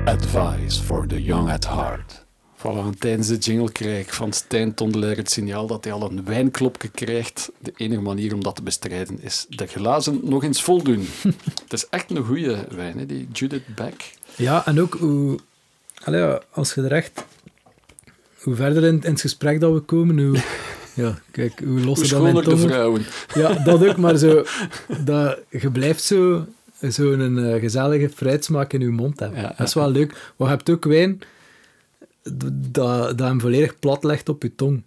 Advice for the young at heart. Voilà, tijdens de jingle krijg ik van Stijn Tondelaar het signaal dat hij al een wijnklopje krijgt. De enige manier om dat te bestrijden is de glazen nog eens voldoen. het is echt een goede wijn, hè, die Judith Beck. Ja, en ook hoe, allee, als je er echt, hoe verder in, in het gesprek dat we komen, hoe, ja, kijk, hoe losser dan mijn de vrouwen. Ja, dat ook, maar zo, dat, je blijft zo zo'n eh, gezellige fruitsmaak in je mond hebben. Ja, dat is wel leuk. Maar je hebt ook wijn dat, dat hem volledig plat legt op je tong.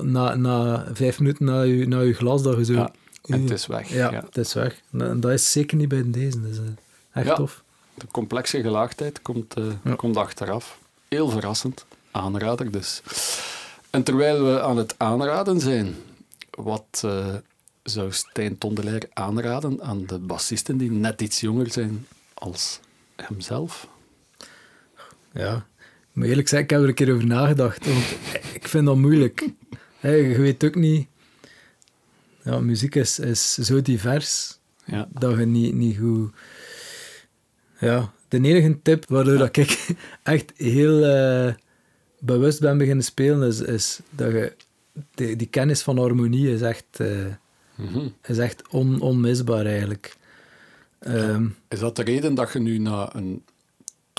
Na, na vijf minuten na je, na je glas, dat je zo... Ja, en het is weg. Ja, Ja. het is weg. En dat is zeker niet bij deze. Eh, echt Ja. tof. De complexe gelaagdheid komt, eh, Ja. komt achteraf. Heel verrassend. Aanrader dus. En terwijl we aan het aanraden zijn, wat eh, zou Stijn Tondelaar aanraden aan de bassisten die net iets jonger zijn als hemzelf? Ja, moet eerlijk zeggen, ik heb er een keer over nagedacht. Want ik vind dat moeilijk. Hè, je weet ook niet... Ja, muziek is, is zo divers Ja. dat je niet, niet goed... Ja, de enige tip waardoor dat ik echt heel eh, bewust ben beginnen spelen, is, is dat je... Die, die kennis van harmonie is echt, eh, Mhm. is echt on, onmisbaar, eigenlijk. Ehm, Is dat de reden dat je nu na een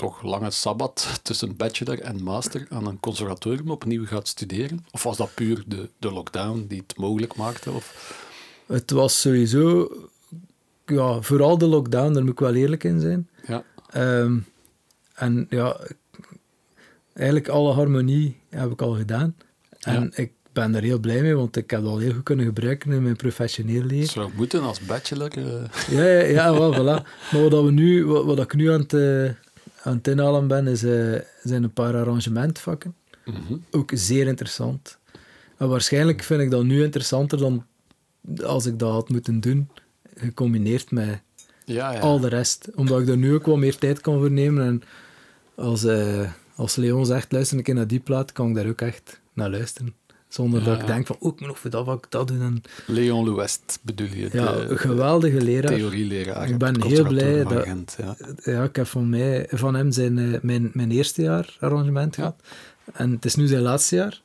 toch lange sabbat tussen bachelor en master aan een conservatorium opnieuw gaat studeren? Of was dat puur de, de lockdown die het mogelijk maakte? Of... Het was sowieso... Ja, vooral de lockdown, daar moet ik wel eerlijk in zijn. Ja. Ehm, en ja, eigenlijk alle harmonie heb ik al gedaan. En ik ben er heel blij mee, want ik heb dat al heel goed kunnen gebruiken in mijn professioneel leven. Zou moeten als bachelor. eh, Ja, ja, ja wel, voilà. Maar wat, we nu, wat, wat ik nu aan het, eh, aan het inhalen ben, is, eh, zijn een paar arrangementvakken. mhm. Ook zeer interessant. En waarschijnlijk vind ik dat nu interessanter dan als ik dat had moeten doen, gecombineerd met Ja, ja. al de rest. Omdat ik er nu ook wat meer tijd kan voor nemen. En als, eh, als Leon zegt, luister een keer naar die plaat, kan ik daar ook echt naar luisteren. Zonder Ja, dat ik denk van, ook nog voor dat, wat ik dat doen. En, Leon Louest bedoel je? ja, de geweldige leraar. theorieleraar. Ik ben heel blij dat- Gent, ja. Ja, ik heb van, mij, van hem zijn, eh, mijn, mijn eerste jaar arrangement Ja. gehad. En het is nu zijn laatste jaar.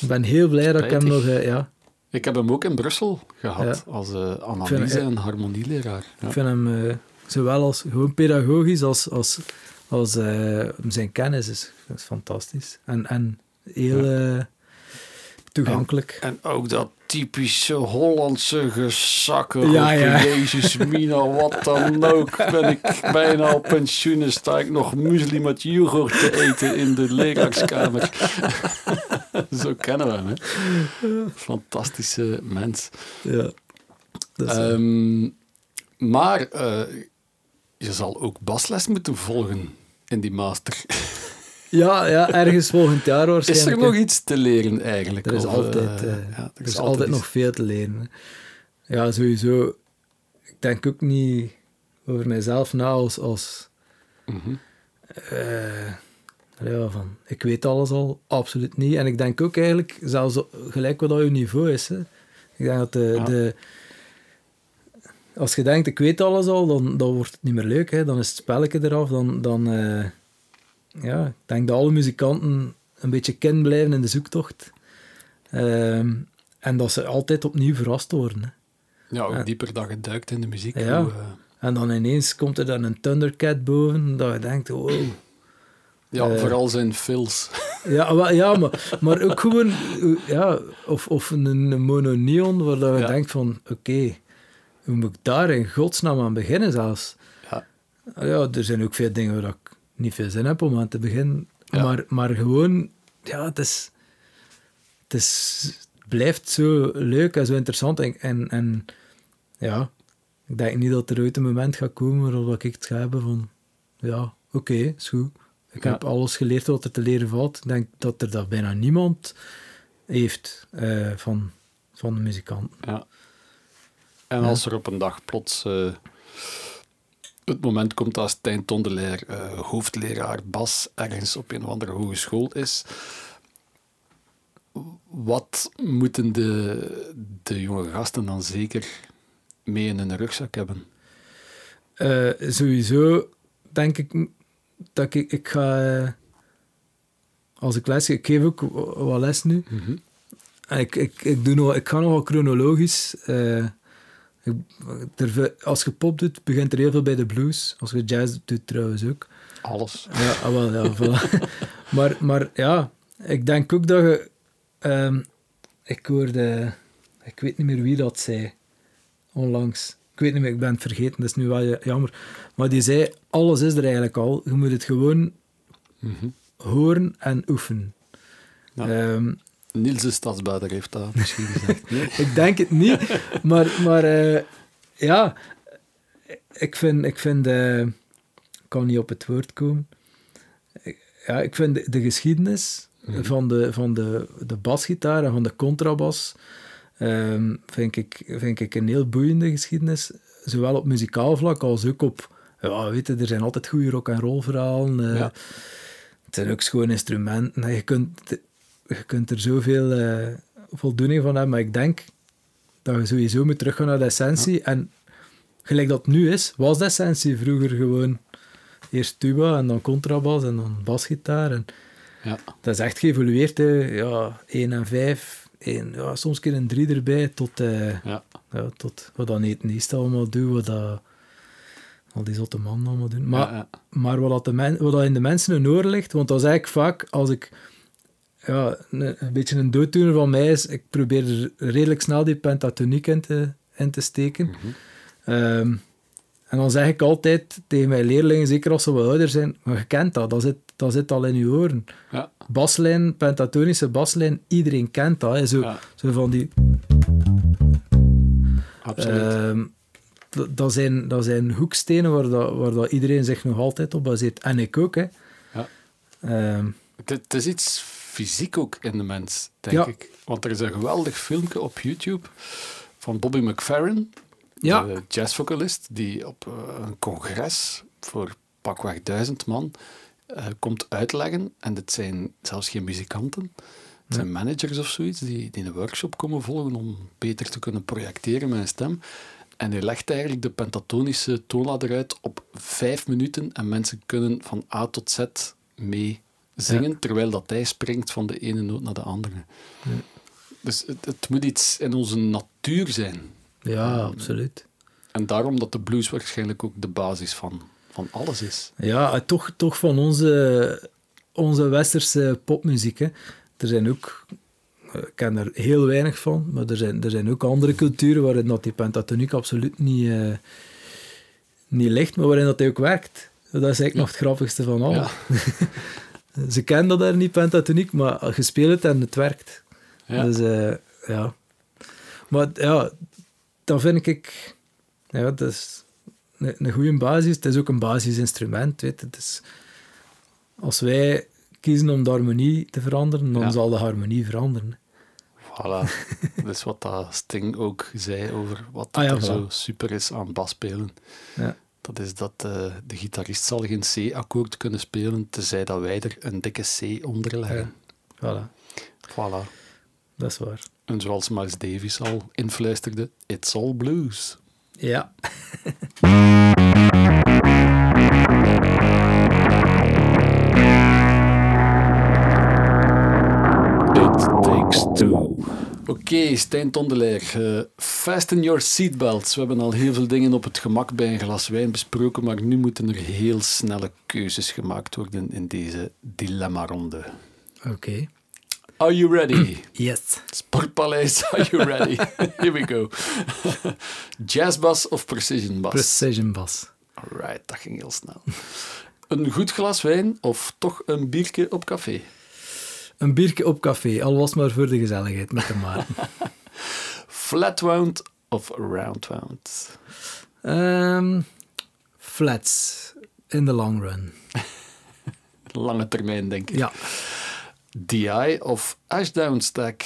Ik ben heel blij dat ik hem nog... eh, ja, Ik heb hem ook in Brussel gehad Ja. als eh, analyse- en harmonieleraar. Ja. Ik vind hem zowel als gewoon pedagogisch als, als, als eh, zijn kennis is, is fantastisch. En, en heel toegankelijk. En ook dat typische Hollandse gezakken. Ja, ja. Jezus, Mina, wat dan ook. Ben ik bijna op pensioen en sta ik nog muesli met yoghurt te eten in de leraarskamer. Zo kennen we hem, hè. Fantastische mens. Ja. Dat Ehm, maar eh, je zal ook basles moeten volgen in die master. ja, ja, ergens volgend jaar Is waarschijnlijk. er nog iets te leren eigenlijk? Er is Of, altijd, eh, ja, er is altijd nog veel te leren. Ja, sowieso. Ik denk ook niet over mijzelf na als... als Mhm. eh, ja, van, ik weet alles al, absoluut niet. En ik denk ook eigenlijk, zelfs gelijk wat dat je niveau is. Hè. Ik denk dat de, Ja. de... Als je denkt, ik weet alles al, dan, dan wordt het niet meer leuk. Hè. Dan is het spelletje eraf. Dan, dan, eh, ja, ik denk dat alle muzikanten een beetje kin blijven in de zoektocht. Ehm, en dat ze altijd opnieuw verrast worden. Hè. Ja, ook dieper dat je duikt in de muziek. Ja. hoe, eh, En dan ineens komt er dan een Thundercat boven, dat je denkt, wow. ja Eh. vooral zijn fills. Ja, wel, ja maar, maar ook gewoon, ja, of, of een, een mononeon, waar dat je Ja. denkt van, oké, hoe moet ik daar in godsnaam aan beginnen zelfs? Ja. Ja, er zijn ook veel dingen waar ik niet veel zin heb om aan te beginnen. Maar, maar gewoon, ja, het is, het is, het blijft zo leuk en zo interessant. En, en, en ja, ik denk niet dat er ooit een moment gaat komen waarop ik het ga hebben van, ja, oké, is goed. Ik Ja. heb alles geleerd wat er te leren valt. Ik denk dat er dat bijna niemand heeft eh, van, van de muzikant. Ja. En Ja. als er op een dag plots eh, het moment komt dat Stijn Tondelaar, eh, hoofdleraar Bas, ergens op een of andere hogeschool is, wat moeten de, de jonge gasten dan zeker mee in hun rugzak hebben? Eh, sowieso denk ik dat ik, ik ga... eh, als ik les, ik geef ook wa- wat les nu. En Ik, ik, ik, doe nog, ik ga nogal chronologisch. Als je pop doet, begint er heel veel bij de blues. Als je jazz doet, trouwens ook. Alles. Ja, ah, wel, ja, voilà. maar, maar ja, ik denk ook dat je... ehm, ik hoorde... Ik weet niet meer wie dat zei. Onlangs. Ik weet niet meer, ik ben het vergeten. Dat is nu wel ja- jammer. Maar die zei, alles is er eigenlijk al. Je moet het gewoon Mhm. horen en oefenen. Ja. Ehm, Niels de Stadsbuiter heeft dat misschien gezegd. Nee? ik denk het niet, maar, maar eh, ja, ik vind, ik vind eh, ik kan niet op het woord komen. Ik- Ja, ik vind de, de geschiedenis van, de, van de, de basgitaar en van de contrabas, ehm, vind, ik, vind ik een heel boeiende geschiedenis, zowel op muzikaal vlak als ook op, ja, weet je, er zijn altijd goede rock en roll verhalen. Ja. Het zijn ook schoon instrumenten. en Je kunt, je kunt er zoveel eh, voldoening van hebben, maar ik denk dat je sowieso moet teruggaan naar de essentie. En gelijk dat het nu is, was de essentie vroeger gewoon eerst tuba en dan contrabas en dan basgitaar. En Ja. dat is echt geëvolueerd. Hè. Ja, 1 en 5, één, ja, soms keer een 3 erbij, tot, eh, Ja. ja, tot wat dan niet Niest allemaal doet, wat dat, al die zotte mannen allemaal doen. Maar, maar wat, dat de men, wat dat in de mensen een oor ligt, want dat is eigenlijk vaak als ik ja, een, een beetje een dooddoener van mij is, ik probeer er redelijk snel die pentatoniek in te, in te steken. Ehm, en dan zeg ik altijd tegen mijn leerlingen, zeker als ze wat ouder zijn, maar je kent dat, dat zit, dat zit al in je oren. Ja. Baslijn, pentatonische baslijn, iedereen kent dat. Hè. Zo, Ja. zo van die... Absoluut. Ehm, dat- dat, zijn, dat zijn hoekstenen waar, dat, waar dat iedereen zich nog altijd op baseert. En ik ook. Hè. Ja. Ehm, Het, het is iets fysiek ook in de mens, denk Ja. ik. Want er is een geweldig filmpje op YouTube van Bobby McFerrin, Ja. de jazzvocalist, die op eh, een congres voor pakweg duizend man eh, komt uitleggen. En dit zijn zelfs geen muzikanten. Het zijn managers of zoiets die, die een workshop komen volgen om beter te kunnen projecteren met een stem. En hij legt eigenlijk de pentatonische toonladder uit op vijf minuten en mensen kunnen van A tot Z mee zingen, terwijl dat hij springt van de ene noot naar de andere. Dus het, het moet iets in onze natuur zijn. ja, absoluut. En daarom dat de blues waarschijnlijk ook de basis van, van alles is. Ja, en toch, toch van onze, onze westerse popmuziek. Hè. Er zijn ook... Ik ken er heel weinig van, maar er zijn, er zijn ook andere culturen waarin dat die pentatoniek absoluut niet, eh, niet ligt, maar waarin dat hij ook werkt. Dat is eigenlijk nog het grappigste van al. Ja. Ze kennen dat daar niet, pentatoniek, maar je speelt het en het werkt. Ja. Dus eh, ja. Maar ja, dat vind ik... Ja, dat is een, een goede basis. Het is ook een basisinstrument, weet je. Het is, als wij kiezen om de harmonie te veranderen, dan Ja. zal de harmonie veranderen. Voilà. dat is wat dat Sting ook zei over wat Ah ja, er voilà. zo super is aan basspelen. Ja. Dat is dat eh, de gitarist zal geen C-akkoord kunnen spelen, tenzij dat wij er een dikke C onder leggen. Voilà, Voilà. dat is waar. En zoals Miles Davis al influisterde, it's all blues. Ja. It takes two. Oké, Stijn Tondelaar. eh, fasten your seatbelts. We hebben al heel veel dingen op het gemak bij een glas wijn besproken, maar nu moeten er heel snelle keuzes gemaakt worden in deze dilemma-ronde. Oké. Are you ready? Yes. Sportpaleis, are you ready? Here we go. Jazzbas of precision bas? Precision bas. Alright, dat ging heel snel. Een goed glas wijn of toch een biertje op café? Een biertje op café, al was maar voor de gezelligheid met de maat. Flat wound of round wound? Ehm, flats, in the long run. Lange termijn, denk ik. Ja. DI of Ashdown stack?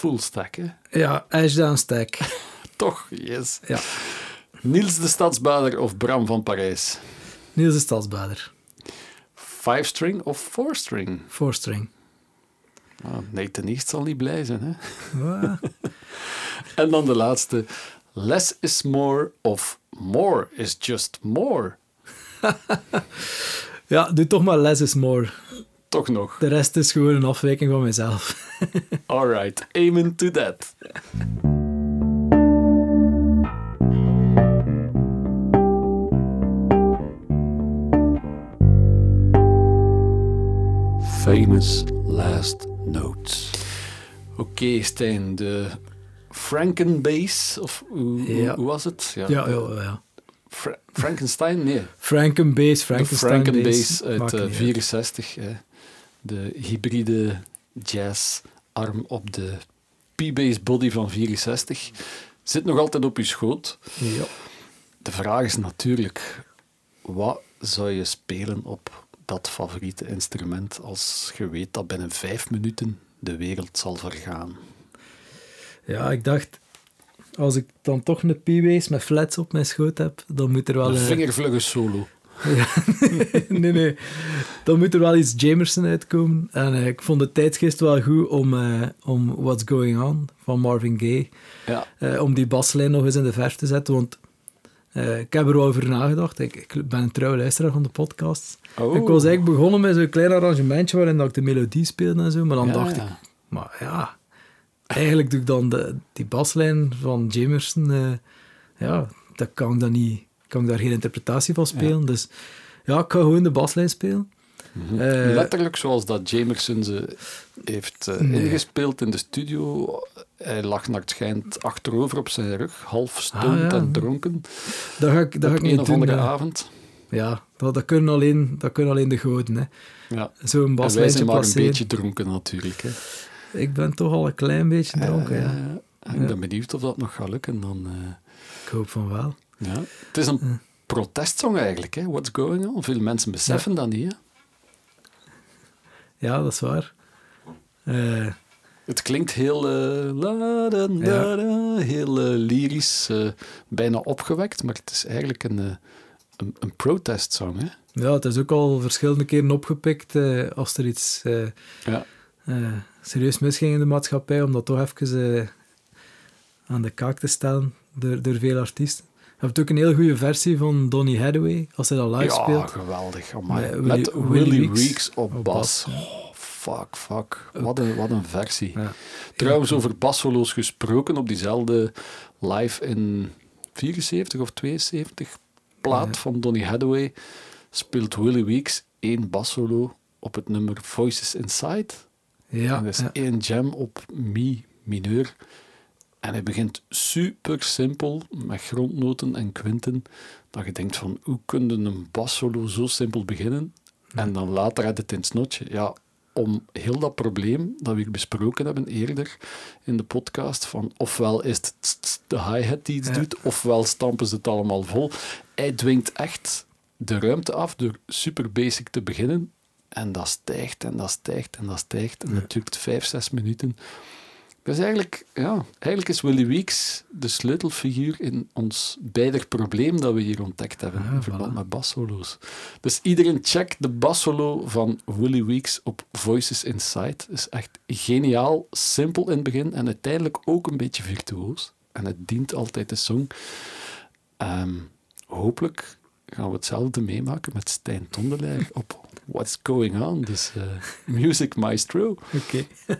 Full stack, hè? Ja, Ashdown Stack. Toch, yes. Ja. Niels de Stadsbader of Bram van Parijs? Niels de Stadsbader. Five string of four string? Four string. Ah, nee, ten eerste zal niet blij zijn, hè? Wow. En dan de laatste. Less is more of more is just more. Ja, doe toch maar less is more. Toch nog. De rest is gewoon een afwijking van mezelf. Alright, amen to that. Famous last notes. Oké, Stijn, de Frankenbase, of hoe, Ja. hoe was het? Ja, ja, ja. Fra- Frankenstein? Nee, Frankenbase, de Frankenstein Frankenbase uit Maakt eh, niet uit. 64. hè. De hybride jazz-arm op de P-Bass body van 64. Zit nog altijd op je schoot. Ja. De vraag is natuurlijk, wat zou je spelen op dat favoriete instrument als je weet dat binnen vijf minuten de wereld zal vergaan? ja, ik dacht, als ik dan toch een P-Bass met flats op mijn schoot heb, dan moet er wel... Een vingervlugge solo. nee, nee. Dan moet er wel iets Jamerson uitkomen. En eh, ik vond de tijdsgeest wel goed om, eh, om What's Going On van Marvin Gaye, Ja, eh, om die baslijn nog eens in de verf te zetten. Want eh, ik heb er wel over nagedacht. Ik, ik ben een trouwe luisteraar van de podcast. Oh. Ik was eigenlijk begonnen met zo'n klein arrangementje waarin dat ik de melodie speelde en zo. Maar dan Ja, dacht ja. ik, maar ja, eigenlijk doe ik dan de, die baslijn van Jamerson. eh, ja, dat kan ik dan niet, kan ik daar geen interpretatie van spelen. Dus ja, ik ga gewoon de baslijn spelen. Mhm. Eh, Letterlijk zoals dat Jamerson ze heeft Nee. ingespeeld in de studio. Hij lag naar het schijnt achterover op zijn rug, half Ah, ja. en dronken. Dat ga ik, dat ga ik een niet of andere eh. avond. Ja, dat, dat, kunnen alleen, dat kunnen alleen de goden. Hè. Ja. Zo'n En wij zijn maar een beetje dronken natuurlijk. Hè. Ik ben toch al een klein beetje dronken, Eh, ja. Ik ben benieuwd of dat nog gaat lukken. Dan, eh, Ik hoop van wel. ja. Het is een protestsong eigenlijk, hè? What's going on? Veel mensen beseffen dat niet. Hè? Ja, dat is waar. Het klinkt heel, eh, la, da, da, Ja. da, heel eh, lyrisch, eh, bijna opgewekt, maar het is eigenlijk een, een, een protestsong. Hè? ja, het is ook al verschillende keren opgepikt als er iets Ja. serieus misging in de maatschappij, om dat toch even aan de kaak te stellen door, door veel artiesten. Je hebt ook een heel goede versie van Donny Hathaway, als hij dat live ja, speelt. geweldig. Amai. Met Met, Willy- Willy, Willy Weeks, Weeks op op bas. bas. Fuck, fuck. Wat een, wat een versie. Ja. Trouwens, over bassolo's gesproken, op diezelfde live in 74 of 72 plaat Ja. van Donny Hathaway speelt Willy Weeks één bassolo op het nummer Voices Inside. Ja, en dat is ja. één jam op mi mineur. En hij begint super simpel met grondnoten en kwinten. Dat je denkt van, hoe kun je een bassolo zo simpel beginnen? En dan later uit het in het snotje. Ja, om heel dat probleem dat we hier besproken hebben eerder in de podcast, van ofwel is het de hi-hat die iets Ja. doet, ofwel stampen ze het allemaal vol. Hij dwingt echt de ruimte af door super basic te beginnen. En dat stijgt en dat stijgt en dat stijgt. En dat duurt vijf, zes minuten. Dus eigenlijk, ja, eigenlijk is Willy Weeks de sleutelfiguur in ons beider probleem dat we hier ontdekt hebben Ah, in verband voilà. met bassolo's. Dus iedereen check de bassolo van Willy Weeks op Voices Inside. is echt geniaal, simpel in het begin en uiteindelijk ook een beetje virtuoos. En het dient altijd de song. Ehm, hopelijk gaan we hetzelfde meemaken met Stijn Tondelaar op What's Going On, dus eh, Music Maestro. Oké.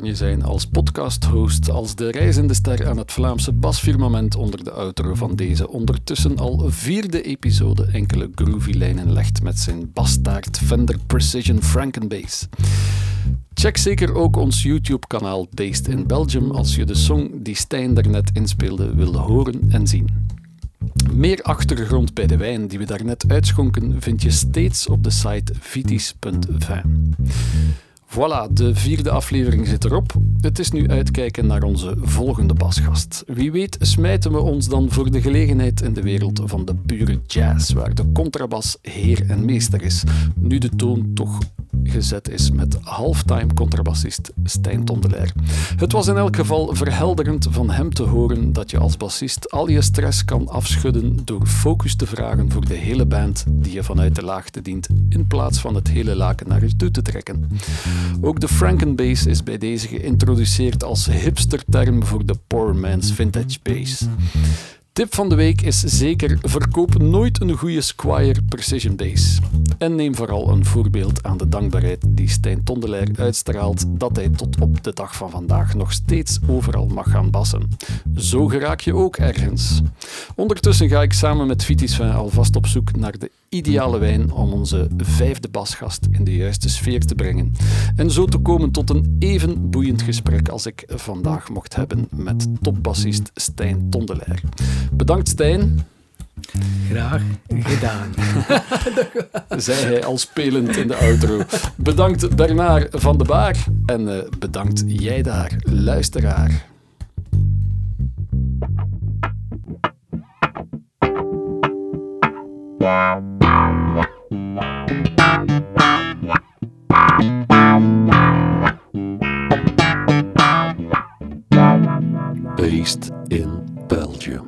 kan zijn als podcast-host als de reizende ster aan het Vlaamse basfirmament onder de outro van deze ondertussen al vierde episode enkele groovy lijnen legt met zijn bastaard Fender Precision Frankenbass. Check zeker ook ons YouTube-kanaal Based in Belgium als je de song die Stijn daarnet inspeelde wil horen en zien. Meer achtergrond bij de wijn die we daarnet uitschonken vind je steeds op de site vitis.vin. Voilà, de vierde aflevering zit erop. Het is nu uitkijken naar onze volgende basgast. Wie weet smijten we ons dan voor de gelegenheid in de wereld van de pure jazz, waar de contrabas heer en meester is. Nu de toon toch gezet is met halftime contrabassist Stijn Tondelaar. Het was in elk geval verhelderend van hem te horen dat je als bassist al je stress kan afschudden door focus te vragen voor de hele band die je vanuit de laagte dient, in plaats van het hele laken naar je toe te trekken. Ook de Frankenbass is bij deze geïntroduceerd als hipsterterm voor de poor man's vintage bass. Tip van de week is zeker: verkoop nooit een goede Squire Precision Bass. En neem vooral een voorbeeld aan de dankbaarheid die Stijn Tondelaar uitstraalt dat hij tot op de dag van vandaag nog steeds overal mag gaan bassen. Zo geraak je ook ergens. Ondertussen ga ik samen met Vitis van alvast op zoek naar de ideale wijn om onze vijfde basgast in de juiste sfeer te brengen. En zo te komen tot een even boeiend gesprek als ik vandaag mocht hebben met topbassist Stijn Tondelaar. Bedankt Stijn. Graag gedaan. Zei hij al spelend in de outro. Bedankt Bernard van de Baar. En uh, bedankt jij daar, luisteraar. Wow. Based in Belgium.